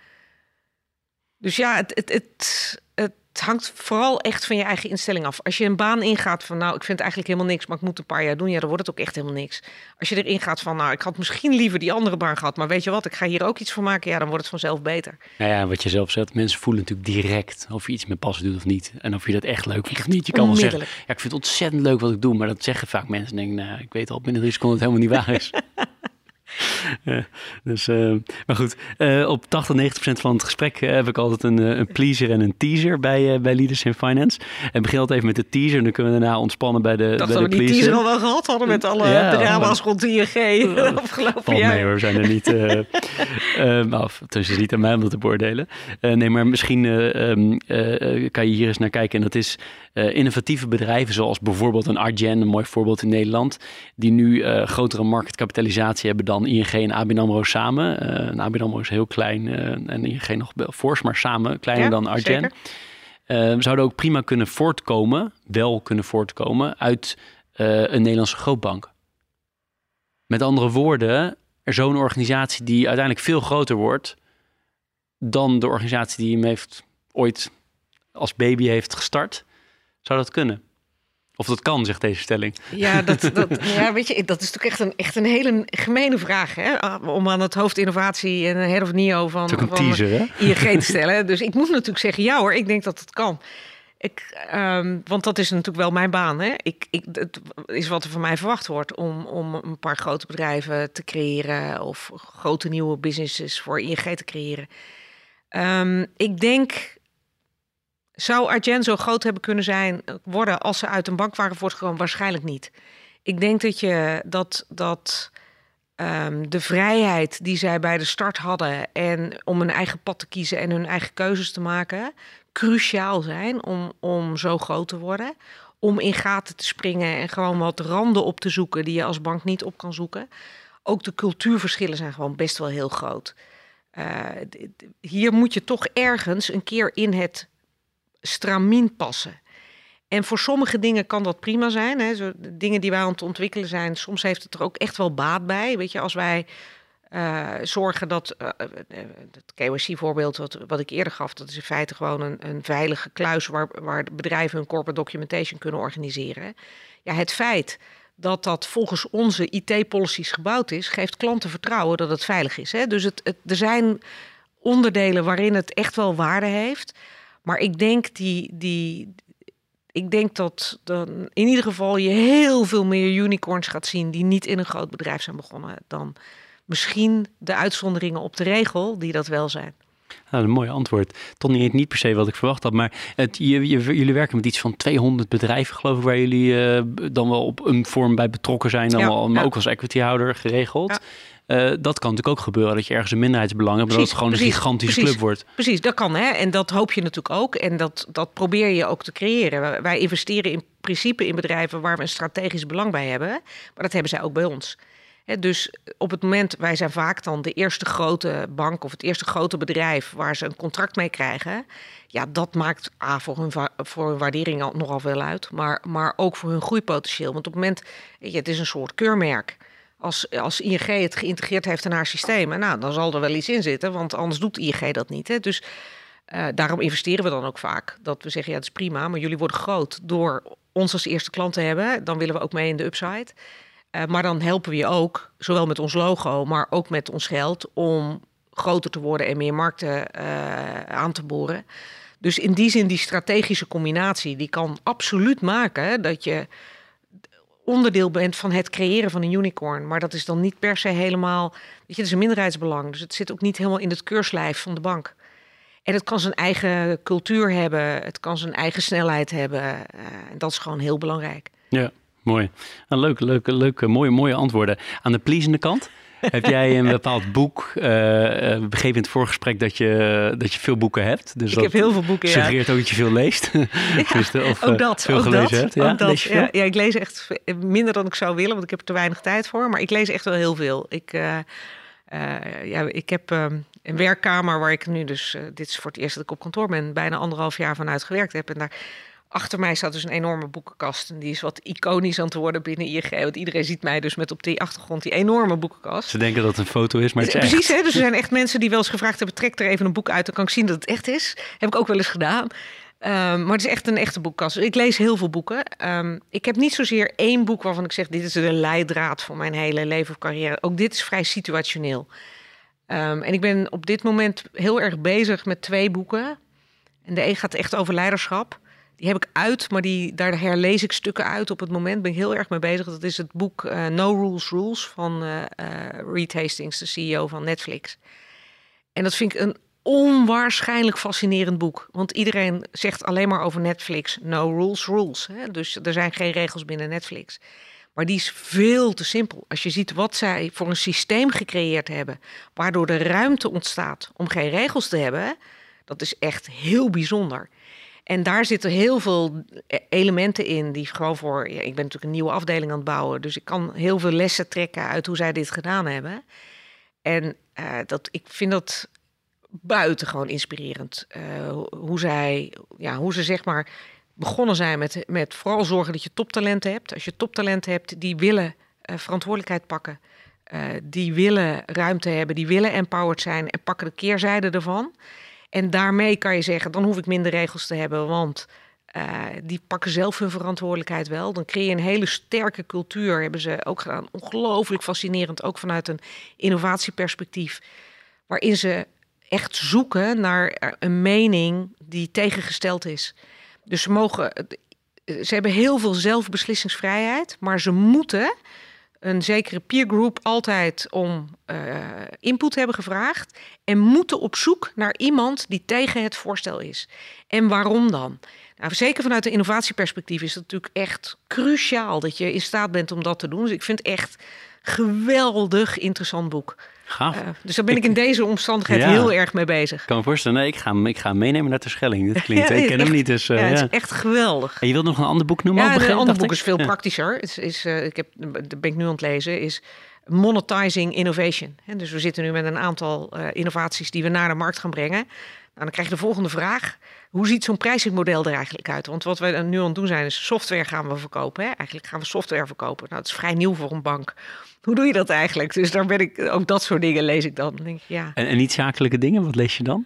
Speaker 2: Dus ja, het, het, het, het hangt vooral echt van je eigen instelling af. Als je een baan ingaat van, nou, ik vind eigenlijk helemaal niks, maar ik moet een paar jaar doen, ja, dan wordt het ook echt helemaal niks. Als je erin gaat van, nou, ik had misschien liever die andere baan gehad, maar weet je wat, ik ga hier ook iets van maken, ja, dan wordt het vanzelf beter.
Speaker 3: Nou ja, wat je zelf zegt, mensen voelen natuurlijk direct of je iets met passen doet of niet. En of je dat echt leuk vindt of niet. Je kan wel zeggen, ja, ik vind het ontzettend leuk wat ik doe, maar dat zeggen vaak mensen. Denken, nou, ik weet al binnen drie seconden dat het helemaal niet waar is. dus, uh, maar goed, uh, op 80, 90 procent van het gesprek heb ik altijd een, een pleaser en een teaser bij, bij Leaders in Finance. En begin altijd even met de teaser, dan kunnen we daarna ontspannen bij de,
Speaker 2: dacht
Speaker 3: bij
Speaker 2: dat
Speaker 3: de
Speaker 2: we
Speaker 3: pleaser.
Speaker 2: die teaser al wel gehad hadden met alle ja, drama's rond ING afgelopen jaar.
Speaker 3: hoor, we zijn er niet... Of tussen niet aan mij om dat te beoordelen. nee, maar misschien um, kan je hier eens naar kijken. En dat is innovatieve bedrijven zoals bijvoorbeeld een Argen, een mooi voorbeeld in Nederland, die nu grotere marktkapitalisatie hebben dan ING en ABN AMRO samen. Uh, ABN AMRO is heel klein uh, en ING nog fors, maar samen kleiner
Speaker 2: Ja,
Speaker 3: dan Argen.
Speaker 2: zeker.
Speaker 3: Uh, zouden ook prima kunnen voortkomen, wel kunnen voortkomen uit een Nederlandse grootbank. Met andere woorden, er zo'n organisatie die uiteindelijk veel groter wordt dan de organisatie die hem heeft ooit als baby heeft gestart, zou dat kunnen? Of dat kan, zegt deze stelling.
Speaker 2: Ja, dat, dat, ja, weet je, dat is natuurlijk echt een, echt een hele gemene vraag. Hè? Om aan het hoofd innovatie en head of NIO van, van
Speaker 3: teaser?
Speaker 2: ING te stellen. Dus ik moet natuurlijk zeggen, ja hoor, ik denk dat het kan. Ik, um, want dat is natuurlijk wel mijn baan. Hè? Ik, ik, het is wat er van mij verwacht wordt om, om een paar grote bedrijven te creëren of grote nieuwe businesses voor ING te creëren. Um, ik denk, zou Argen zo groot hebben kunnen zijn worden als ze uit een bank waren voortgekomen? Waarschijnlijk niet. Ik denk dat je dat, dat um, de vrijheid die zij bij de start hadden en om hun eigen pad te kiezen en hun eigen keuzes te maken, cruciaal zijn om, om zo groot te worden. Om in gaten te springen en gewoon wat randen op te zoeken die je als bank niet op kan zoeken. Ook de cultuurverschillen zijn gewoon best wel heel groot. Uh, hier moet je toch ergens een keer in het stramien passen. En voor sommige dingen kan dat prima zijn. Hè. Zo, dingen die wij aan het ontwikkelen zijn, soms heeft het er ook echt wel baat bij. Weet je, als wij uh, zorgen dat uh, het KYC-voorbeeld wat, wat ik eerder gaf, dat is in feite gewoon een, een veilige kluis waar, waar bedrijven hun corporate documentation kunnen organiseren. Ja, het feit dat dat volgens onze IT-policies gebouwd is, geeft klanten vertrouwen dat het veilig is. Hè? Dus het, er zijn onderdelen waarin het echt wel waarde heeft. Maar ik denk, die, die, ik denk dat dan in ieder geval je heel veel meer unicorns gaat zien die niet in een groot bedrijf zijn begonnen dan misschien de uitzonderingen op de regel die dat wel zijn.
Speaker 3: Nou, een mooi antwoord. Toch niet, niet per se wat ik verwacht had. Maar het, je, je, jullie werken met iets van 200 bedrijven, geloof ik, waar jullie uh, dan wel op een vorm bij betrokken zijn. Dan
Speaker 2: Ja,
Speaker 3: wel, maar
Speaker 2: ja.
Speaker 3: ook als equity-houder geregeld.
Speaker 2: Ja.
Speaker 3: Uh, dat kan natuurlijk ook gebeuren, dat je ergens een minderheidsbelang hebt, maar dat het gewoon
Speaker 2: precies,
Speaker 3: een gigantische
Speaker 2: precies.
Speaker 3: club wordt.
Speaker 2: Precies, dat kan. Hè? En dat hoop je natuurlijk ook. En dat, dat probeer je ook te creëren. Wij- investeren in principe in bedrijven waar we een strategisch belang bij hebben. Maar dat hebben zij ook bij ons. Dus op het moment, wij zijn vaak dan de eerste grote bank of het eerste grote bedrijf waar ze een contract mee krijgen. Ja, dat maakt A voor hun, voor hun waardering al, nogal veel uit, maar, maar ook voor hun groeipotentieel. Want op het moment, het is een soort keurmerk. Als, als ING het geïntegreerd heeft in haar systemen, nou, dan zal er wel iets in zitten, want anders doet ING dat niet. Hè? Dus eh, daarom investeren we dan ook vaak. Dat we zeggen, ja, het is prima, maar jullie worden groot door ons als eerste klant te hebben. Dan willen we ook mee in de upside. Eh, maar dan helpen we je ook, zowel met ons logo, maar ook met ons geld, om groter te worden en meer markten eh, aan te boren. Dus in die zin, die strategische combinatie, die kan absoluut maken dat je onderdeel bent van het creëren van een unicorn. Maar dat is dan niet per se helemaal, weet je, het is een minderheidsbelang. Dus het zit ook niet helemaal in het keurslijf van de bank. En het kan zijn eigen cultuur hebben, het kan zijn eigen snelheid hebben. eh, en dat is gewoon heel belangrijk.
Speaker 3: Ja, mooi. Nou, leuk, leuk, leuk, mooie, mooie antwoorden. Aan de pleasende kant, heb jij een bepaald boek? eh, we begrepen in het voorgesprek dat je, dat je veel boeken hebt. Dus
Speaker 2: Ik
Speaker 3: dat
Speaker 2: heb heel veel boeken, ja.
Speaker 3: suggereert ook dat je veel leest. Dus de- of, eh,
Speaker 2: ook dat,
Speaker 3: veel
Speaker 2: ook
Speaker 3: gelezen
Speaker 2: dat,
Speaker 3: hebt. Ja,
Speaker 2: ook dat.
Speaker 3: lees je veel?
Speaker 2: Ja, ja, ik lees echt minder dan ik zou willen, want ik heb er te weinig tijd voor. Maar ik lees echt wel heel veel. Ik, ja, ik heb ehm, een werkkamer waar ik nu dus, dit is voor het eerst dat ik op kantoor ben, bijna anderhalf jaar vanuit gewerkt heb. En daar achter mij staat dus een enorme boekenkast. En die is wat iconisch aan het worden binnen ING. Want iedereen ziet mij dus met op die achtergrond die enorme boekenkast.
Speaker 3: Ze denken dat het een foto is, maar het is
Speaker 2: Precies,
Speaker 3: echt.
Speaker 2: hè? dus er zijn echt mensen die wel eens gevraagd hebben: trek er even een boek uit, dan kan ik zien dat het echt is. Heb ik ook wel eens gedaan. Ehm, maar het is echt een echte boekkast. Ik lees heel veel boeken. Ehm, ik heb niet zozeer één boek waarvan ik zeg: dit is de leidraad van mijn hele leven of carrière. Ook dit is vrij situationeel. Ehm, en ik ben op dit moment heel erg bezig met twee boeken. En de een gaat echt over leiderschap. Die heb ik uit, maar die, daar herlees ik stukken uit op het moment. Ben ik heel erg mee bezig. Dat is het boek uh, No Rules Rules van uh, Reed Hastings, de CEO van Netflix. En dat vind ik een onwaarschijnlijk fascinerend boek. Want iedereen zegt alleen maar over Netflix: no rules, rules. Hè? Dus er zijn geen regels binnen Netflix. Maar die is veel te simpel. Als je ziet wat zij voor een systeem gecreëerd hebben, waardoor de ruimte ontstaat om geen regels te hebben, dat is echt heel bijzonder. En daar zitten heel veel elementen in die gewoon voor. Ja, ik ben natuurlijk een nieuwe afdeling aan het bouwen, dus ik kan heel veel lessen trekken uit hoe zij dit gedaan hebben. En uh, dat, ik vind dat buitengewoon inspirerend. Uh, hoe zij, ja, hoe ze zeg maar begonnen zijn met, met vooral zorgen dat je toptalenten hebt. Als je toptalenten hebt, die willen uh, verantwoordelijkheid pakken. Die willen ruimte hebben, die willen empowered zijn en pakken de keerzijde ervan. En daarmee kan je zeggen, dan hoef ik minder regels te hebben, want uh, die pakken zelf hun verantwoordelijkheid wel. Dan creëer je een hele sterke cultuur, hebben ze ook gedaan. Ongelooflijk fascinerend, ook vanuit een innovatieperspectief. Waarin ze echt zoeken naar een mening die tegengesteld is. Dus ze mogen. Ze hebben heel veel zelfbeslissingsvrijheid, maar ze moeten een zekere peergroup altijd om uh, input hebben gevraagd. En moeten op zoek naar iemand die tegen het voorstel is. En waarom dan? Nou, zeker vanuit de innovatieperspectief is het natuurlijk echt cruciaal dat je in staat bent om dat te doen. Dus ik vind het echt geweldig interessant boek.
Speaker 3: Gaaf. Uh,
Speaker 2: dus daar ben ik in deze omstandigheid ja. heel erg mee bezig.
Speaker 3: Ik kan me voorstellen, nee, ik ga, ik ga meenemen naar de Schelling. Dit klinkt, ja, ik ken
Speaker 2: echt,
Speaker 3: hem niet. Dus, uh,
Speaker 2: ja,
Speaker 3: ja,
Speaker 2: het is echt geweldig.
Speaker 3: En je wilt nog een ander boek noemen?
Speaker 2: Ja, een ander boek is veel praktischer. Het is, uh, ik heb, daar ben ik nu aan het lezen, is Monetizing Innovation. Dus we zitten nu met een aantal innovaties die we naar de markt gaan brengen. Nou, dan krijg je de volgende vraag. Hoe ziet zo'n prijsingmodel er eigenlijk uit? Want wat we nu aan het doen zijn, is software gaan we verkopen. Hè? Eigenlijk gaan we software verkopen. Nou, dat is vrij nieuw voor een bank. Hoe doe je dat eigenlijk? Dus daar ben ik, ook dat soort dingen lees ik dan. Denk ik, ja.
Speaker 3: en, en niet zakelijke dingen, wat lees je dan?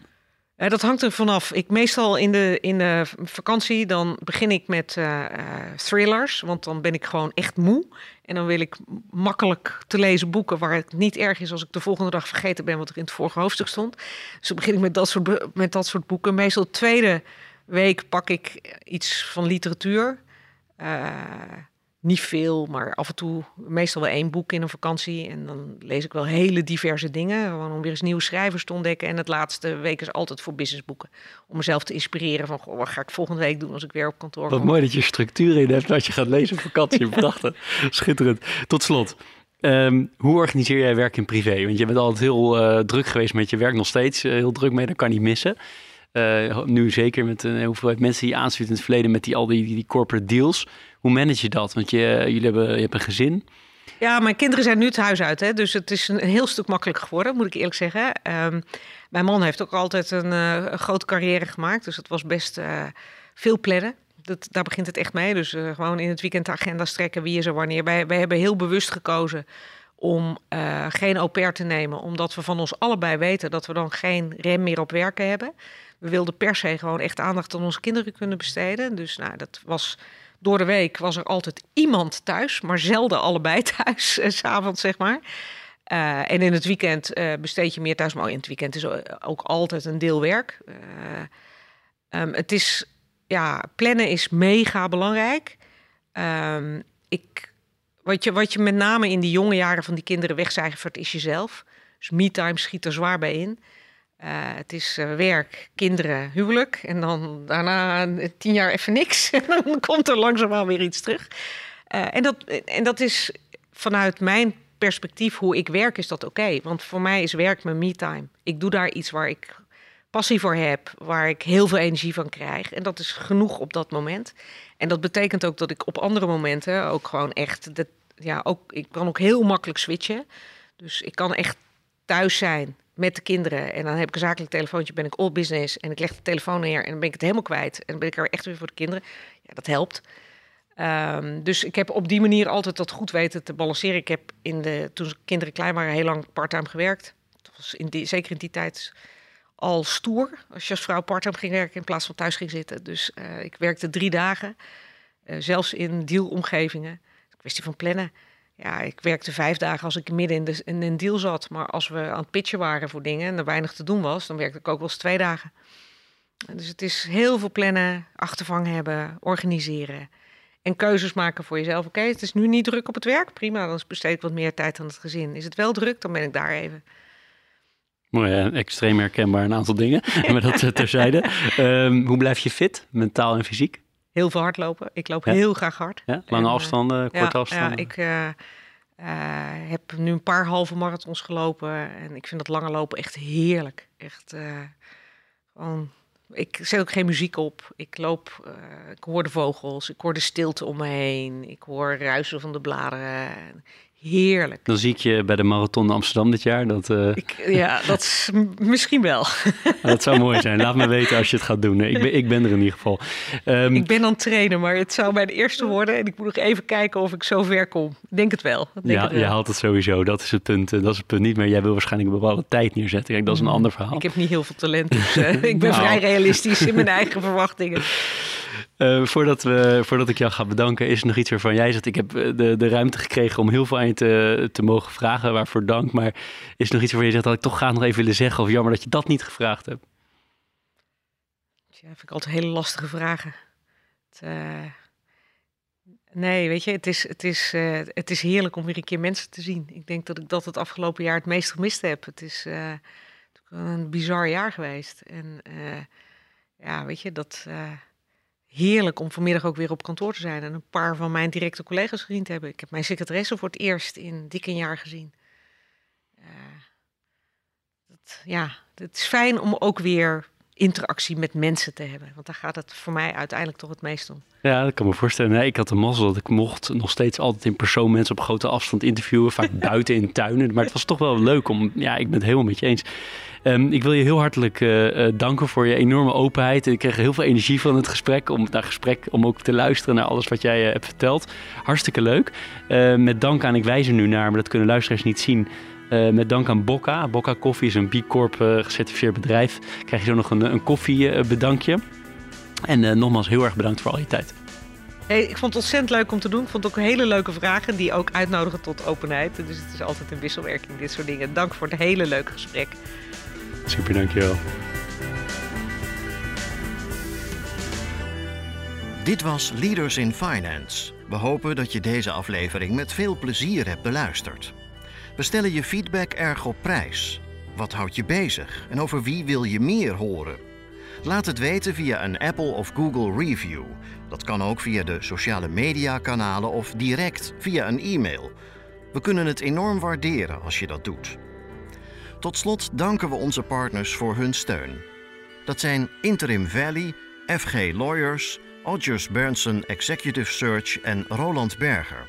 Speaker 2: Uh, dat hangt er vanaf. Ik meestal in de, in de vakantie, dan begin ik met uh, uh, thrillers. Want dan ben ik gewoon echt moe. En dan wil ik makkelijk te lezen boeken waar het niet erg is als ik de volgende dag vergeten ben wat er in het vorige hoofdstuk stond. Dus dan begin ik met dat soort, met dat soort boeken. Meestal de tweede week pak ik iets van literatuur. Niet veel, maar af en toe meestal wel één boek in een vakantie. En dan lees ik wel hele diverse dingen. Gewoon om weer eens nieuwe schrijvers te ontdekken. En het laatste week is altijd voor businessboeken. Om mezelf te inspireren van, goh, wat ga ik volgende week doen als ik weer op kantoor
Speaker 3: Wat
Speaker 2: kom.
Speaker 3: mooi dat je structuur in hebt dat je gaat lezen op vakantie. Prachtig. Schitterend. Tot slot. Um, hoe organiseer jij werk in privé? Want je bent altijd heel uh, druk geweest met je werk, nog steeds uh, heel druk mee, dat kan niet missen. Uh, nu zeker met een hoeveelheid mensen die je aansluit in het verleden met die, al die, die corporate deals. Hoe manage je dat? Want je, jullie hebben, je hebt een gezin.
Speaker 2: Ja, mijn kinderen zijn nu het huis uit. Hè? Dus het is een, heel stuk makkelijker geworden, moet ik eerlijk zeggen. Um, mijn man heeft ook altijd een, grote carrière gemaakt. Dus het was best veel plannen. Dat, daar begint het echt mee. Dus gewoon in het weekend de agenda strekken wie is er wanneer. Wij, wij hebben heel bewust gekozen om geen au pair te nemen. Omdat we van ons allebei weten dat we dan geen rem meer op werken hebben. We wilden per se gewoon echt aandacht aan onze kinderen kunnen besteden. Dus nou, dat was door de week was er altijd iemand thuis, maar zelden allebei thuis, uh, s'avonds zeg maar. Uh, en in het weekend uh, besteed je meer thuis, maar in het weekend is ook altijd een deel werk. Um, het is, ja, plannen is mega belangrijk. Um, ik, wat, je, wat je met name in die jonge jaren van die kinderen wegcijfert, is jezelf. Dus me-time schiet er zwaar bij in. Uh, het is uh, werk, kinderen, huwelijk. En dan daarna tien jaar even niks. En dan komt er langzaamaan weer iets terug. En, dat, en dat is vanuit mijn perspectief, hoe ik werk, is dat oké. Want voor mij is werk mijn me-time. Ik doe daar iets waar ik passie voor heb, waar ik heel veel energie van krijg. En dat is genoeg op dat moment. En dat betekent ook dat ik op andere momenten ook gewoon echt... Ja, ook, ik kan ook heel makkelijk switchen. Dus ik kan echt thuis zijn met de kinderen. En dan heb ik een zakelijk telefoontje, ben ik all business. En ik leg de telefoon neer en dan ben ik het helemaal kwijt. En dan ben ik er echt weer voor de kinderen. Ja, dat helpt. Um, dus ik heb op die manier altijd dat goed weten te balanceren. Ik heb in de, toen kinderen klein waren heel lang parttime gewerkt. Dat was in die, zeker in die tijd al stoer. Als je als vrouw parttime ging werken in plaats van thuis ging zitten. Dus uh, ik werkte drie dagen. Uh, zelfs in dealomgevingen. Kwestie van plannen. Ja, ik werkte vijf dagen als ik midden in, de, in een deal zat. Maar als we aan het pitchen waren voor dingen en er weinig te doen was, dan werkte ik ook wel eens twee dagen. Dus het is heel veel plannen, achtervang hebben, organiseren en keuzes maken voor jezelf. Oké, het is nu niet druk op het werk, prima, dan besteed ik wat meer tijd aan het gezin. Is het wel druk, dan ben ik daar even.
Speaker 3: Mooi, extreem herkenbaar een aantal dingen, maar dat eh, terzijde. Um, hoe blijf je fit, mentaal en fysiek?
Speaker 2: Heel veel hardlopen. Ik loop heel graag hard.
Speaker 3: Ja? Lange en, afstanden, korte afstanden?
Speaker 2: Ja, ik uh, heb nu een paar halve marathons gelopen en ik vind dat lange lopen echt heerlijk. Echt gewoon ik zet ook geen muziek op. Ik loop, uh, ik hoor de vogels, ik hoor de stilte om me heen, ik hoor ruisen van de bladeren heerlijk.
Speaker 3: Dan zie ik je bij de Marathon Amsterdam dit jaar. Dat, uh...
Speaker 2: ik, ja, dat is misschien wel.
Speaker 3: dat zou mooi zijn. Laat me weten als je het gaat doen. Ik ben, ik ben er in ieder geval.
Speaker 2: Um... Ik ben aan het trainen, maar het zou mijn eerste worden. En ik moet nog even kijken of ik zo ver kom. Ik denk het wel. Denk
Speaker 3: ja,
Speaker 2: het wel.
Speaker 3: je haalt het sowieso. Dat is het punt. Eh, dat is het punt niet meer. Jij wil waarschijnlijk een bepaalde tijd neerzetten. Kijk, dat is een mm. ander verhaal.
Speaker 2: Ik heb niet heel veel talent. Dus uh, ik ben nou. vrij realistisch in mijn eigen verwachtingen.
Speaker 3: Uh, voordat, we, voordat ik jou ga bedanken, is er nog iets waarvan jij zegt: Ik heb eh, de, de ruimte gekregen om heel veel aan je te, te mogen vragen, waarvoor dank. Maar is er nog iets waarvan je zegt dat ik toch graag nog even willen zeggen? Of jammer dat je dat niet gevraagd hebt?
Speaker 2: Ja, vind ik altijd hele lastige vragen. Het, uh, nee, weet je, het is, het, is, het is heerlijk om weer een keer mensen te zien. Ik denk dat ik dat het afgelopen jaar het meest gemist heb. Het is een bizar jaar geweest. En ja, weet je, dat heerlijk om vanmiddag ook weer op kantoor te zijn en een paar van mijn directe collega's gezien te hebben. Ik heb mijn secretaresse voor het eerst in dik een jaar gezien. Uh, dat, ja, het is fijn om ook weer interactie met mensen te hebben. Want daar gaat het voor mij uiteindelijk toch het meest om.
Speaker 3: Ja, dat kan me voorstellen. Nee, ik had de mazzel dat ik mocht nog steeds altijd in persoon mensen op grote afstand interviewen. Vaak buiten in tuinen. Maar het was toch wel leuk om... Ja, ik ben het helemaal met je eens. Um, ik wil je heel hartelijk uh, danken voor je enorme openheid. Ik kreeg heel veel energie van het gesprek. Om naar gesprek, om ook te luisteren naar alles wat jij uh, hebt verteld. Hartstikke leuk. Uh, met dank aan, ik wijs er nu naar, maar dat kunnen luisteraars niet zien. met dank aan Bocca. Bocca Koffie is een B Corp gecertificeerd bedrijf. Krijg je zo nog een, een koffiebedankje. en nogmaals heel erg bedankt voor al je tijd.
Speaker 2: Hey, ik vond het ontzettend leuk om te doen. Ik vond ook hele leuke vragen die ook uitnodigen tot openheid. Dus het is altijd een wisselwerking, dit soort dingen. Dank voor het hele leuke gesprek.
Speaker 3: Super, dankjewel.
Speaker 1: Dit was Leaders in Finance. We hopen dat je deze aflevering met veel plezier hebt beluisterd. We stellen je feedback erg op prijs. Wat houdt je bezig en over wie wil je meer horen? Laat het weten via een Apple of Google review. Dat kan ook via de sociale media kanalen of direct via een e-mail. We kunnen het enorm waarderen als je dat doet. Tot slot danken we onze partners voor hun steun. Dat zijn Interim Valley, FG Lawyers, Odgers Berndsen Executive Search en Roland Berger.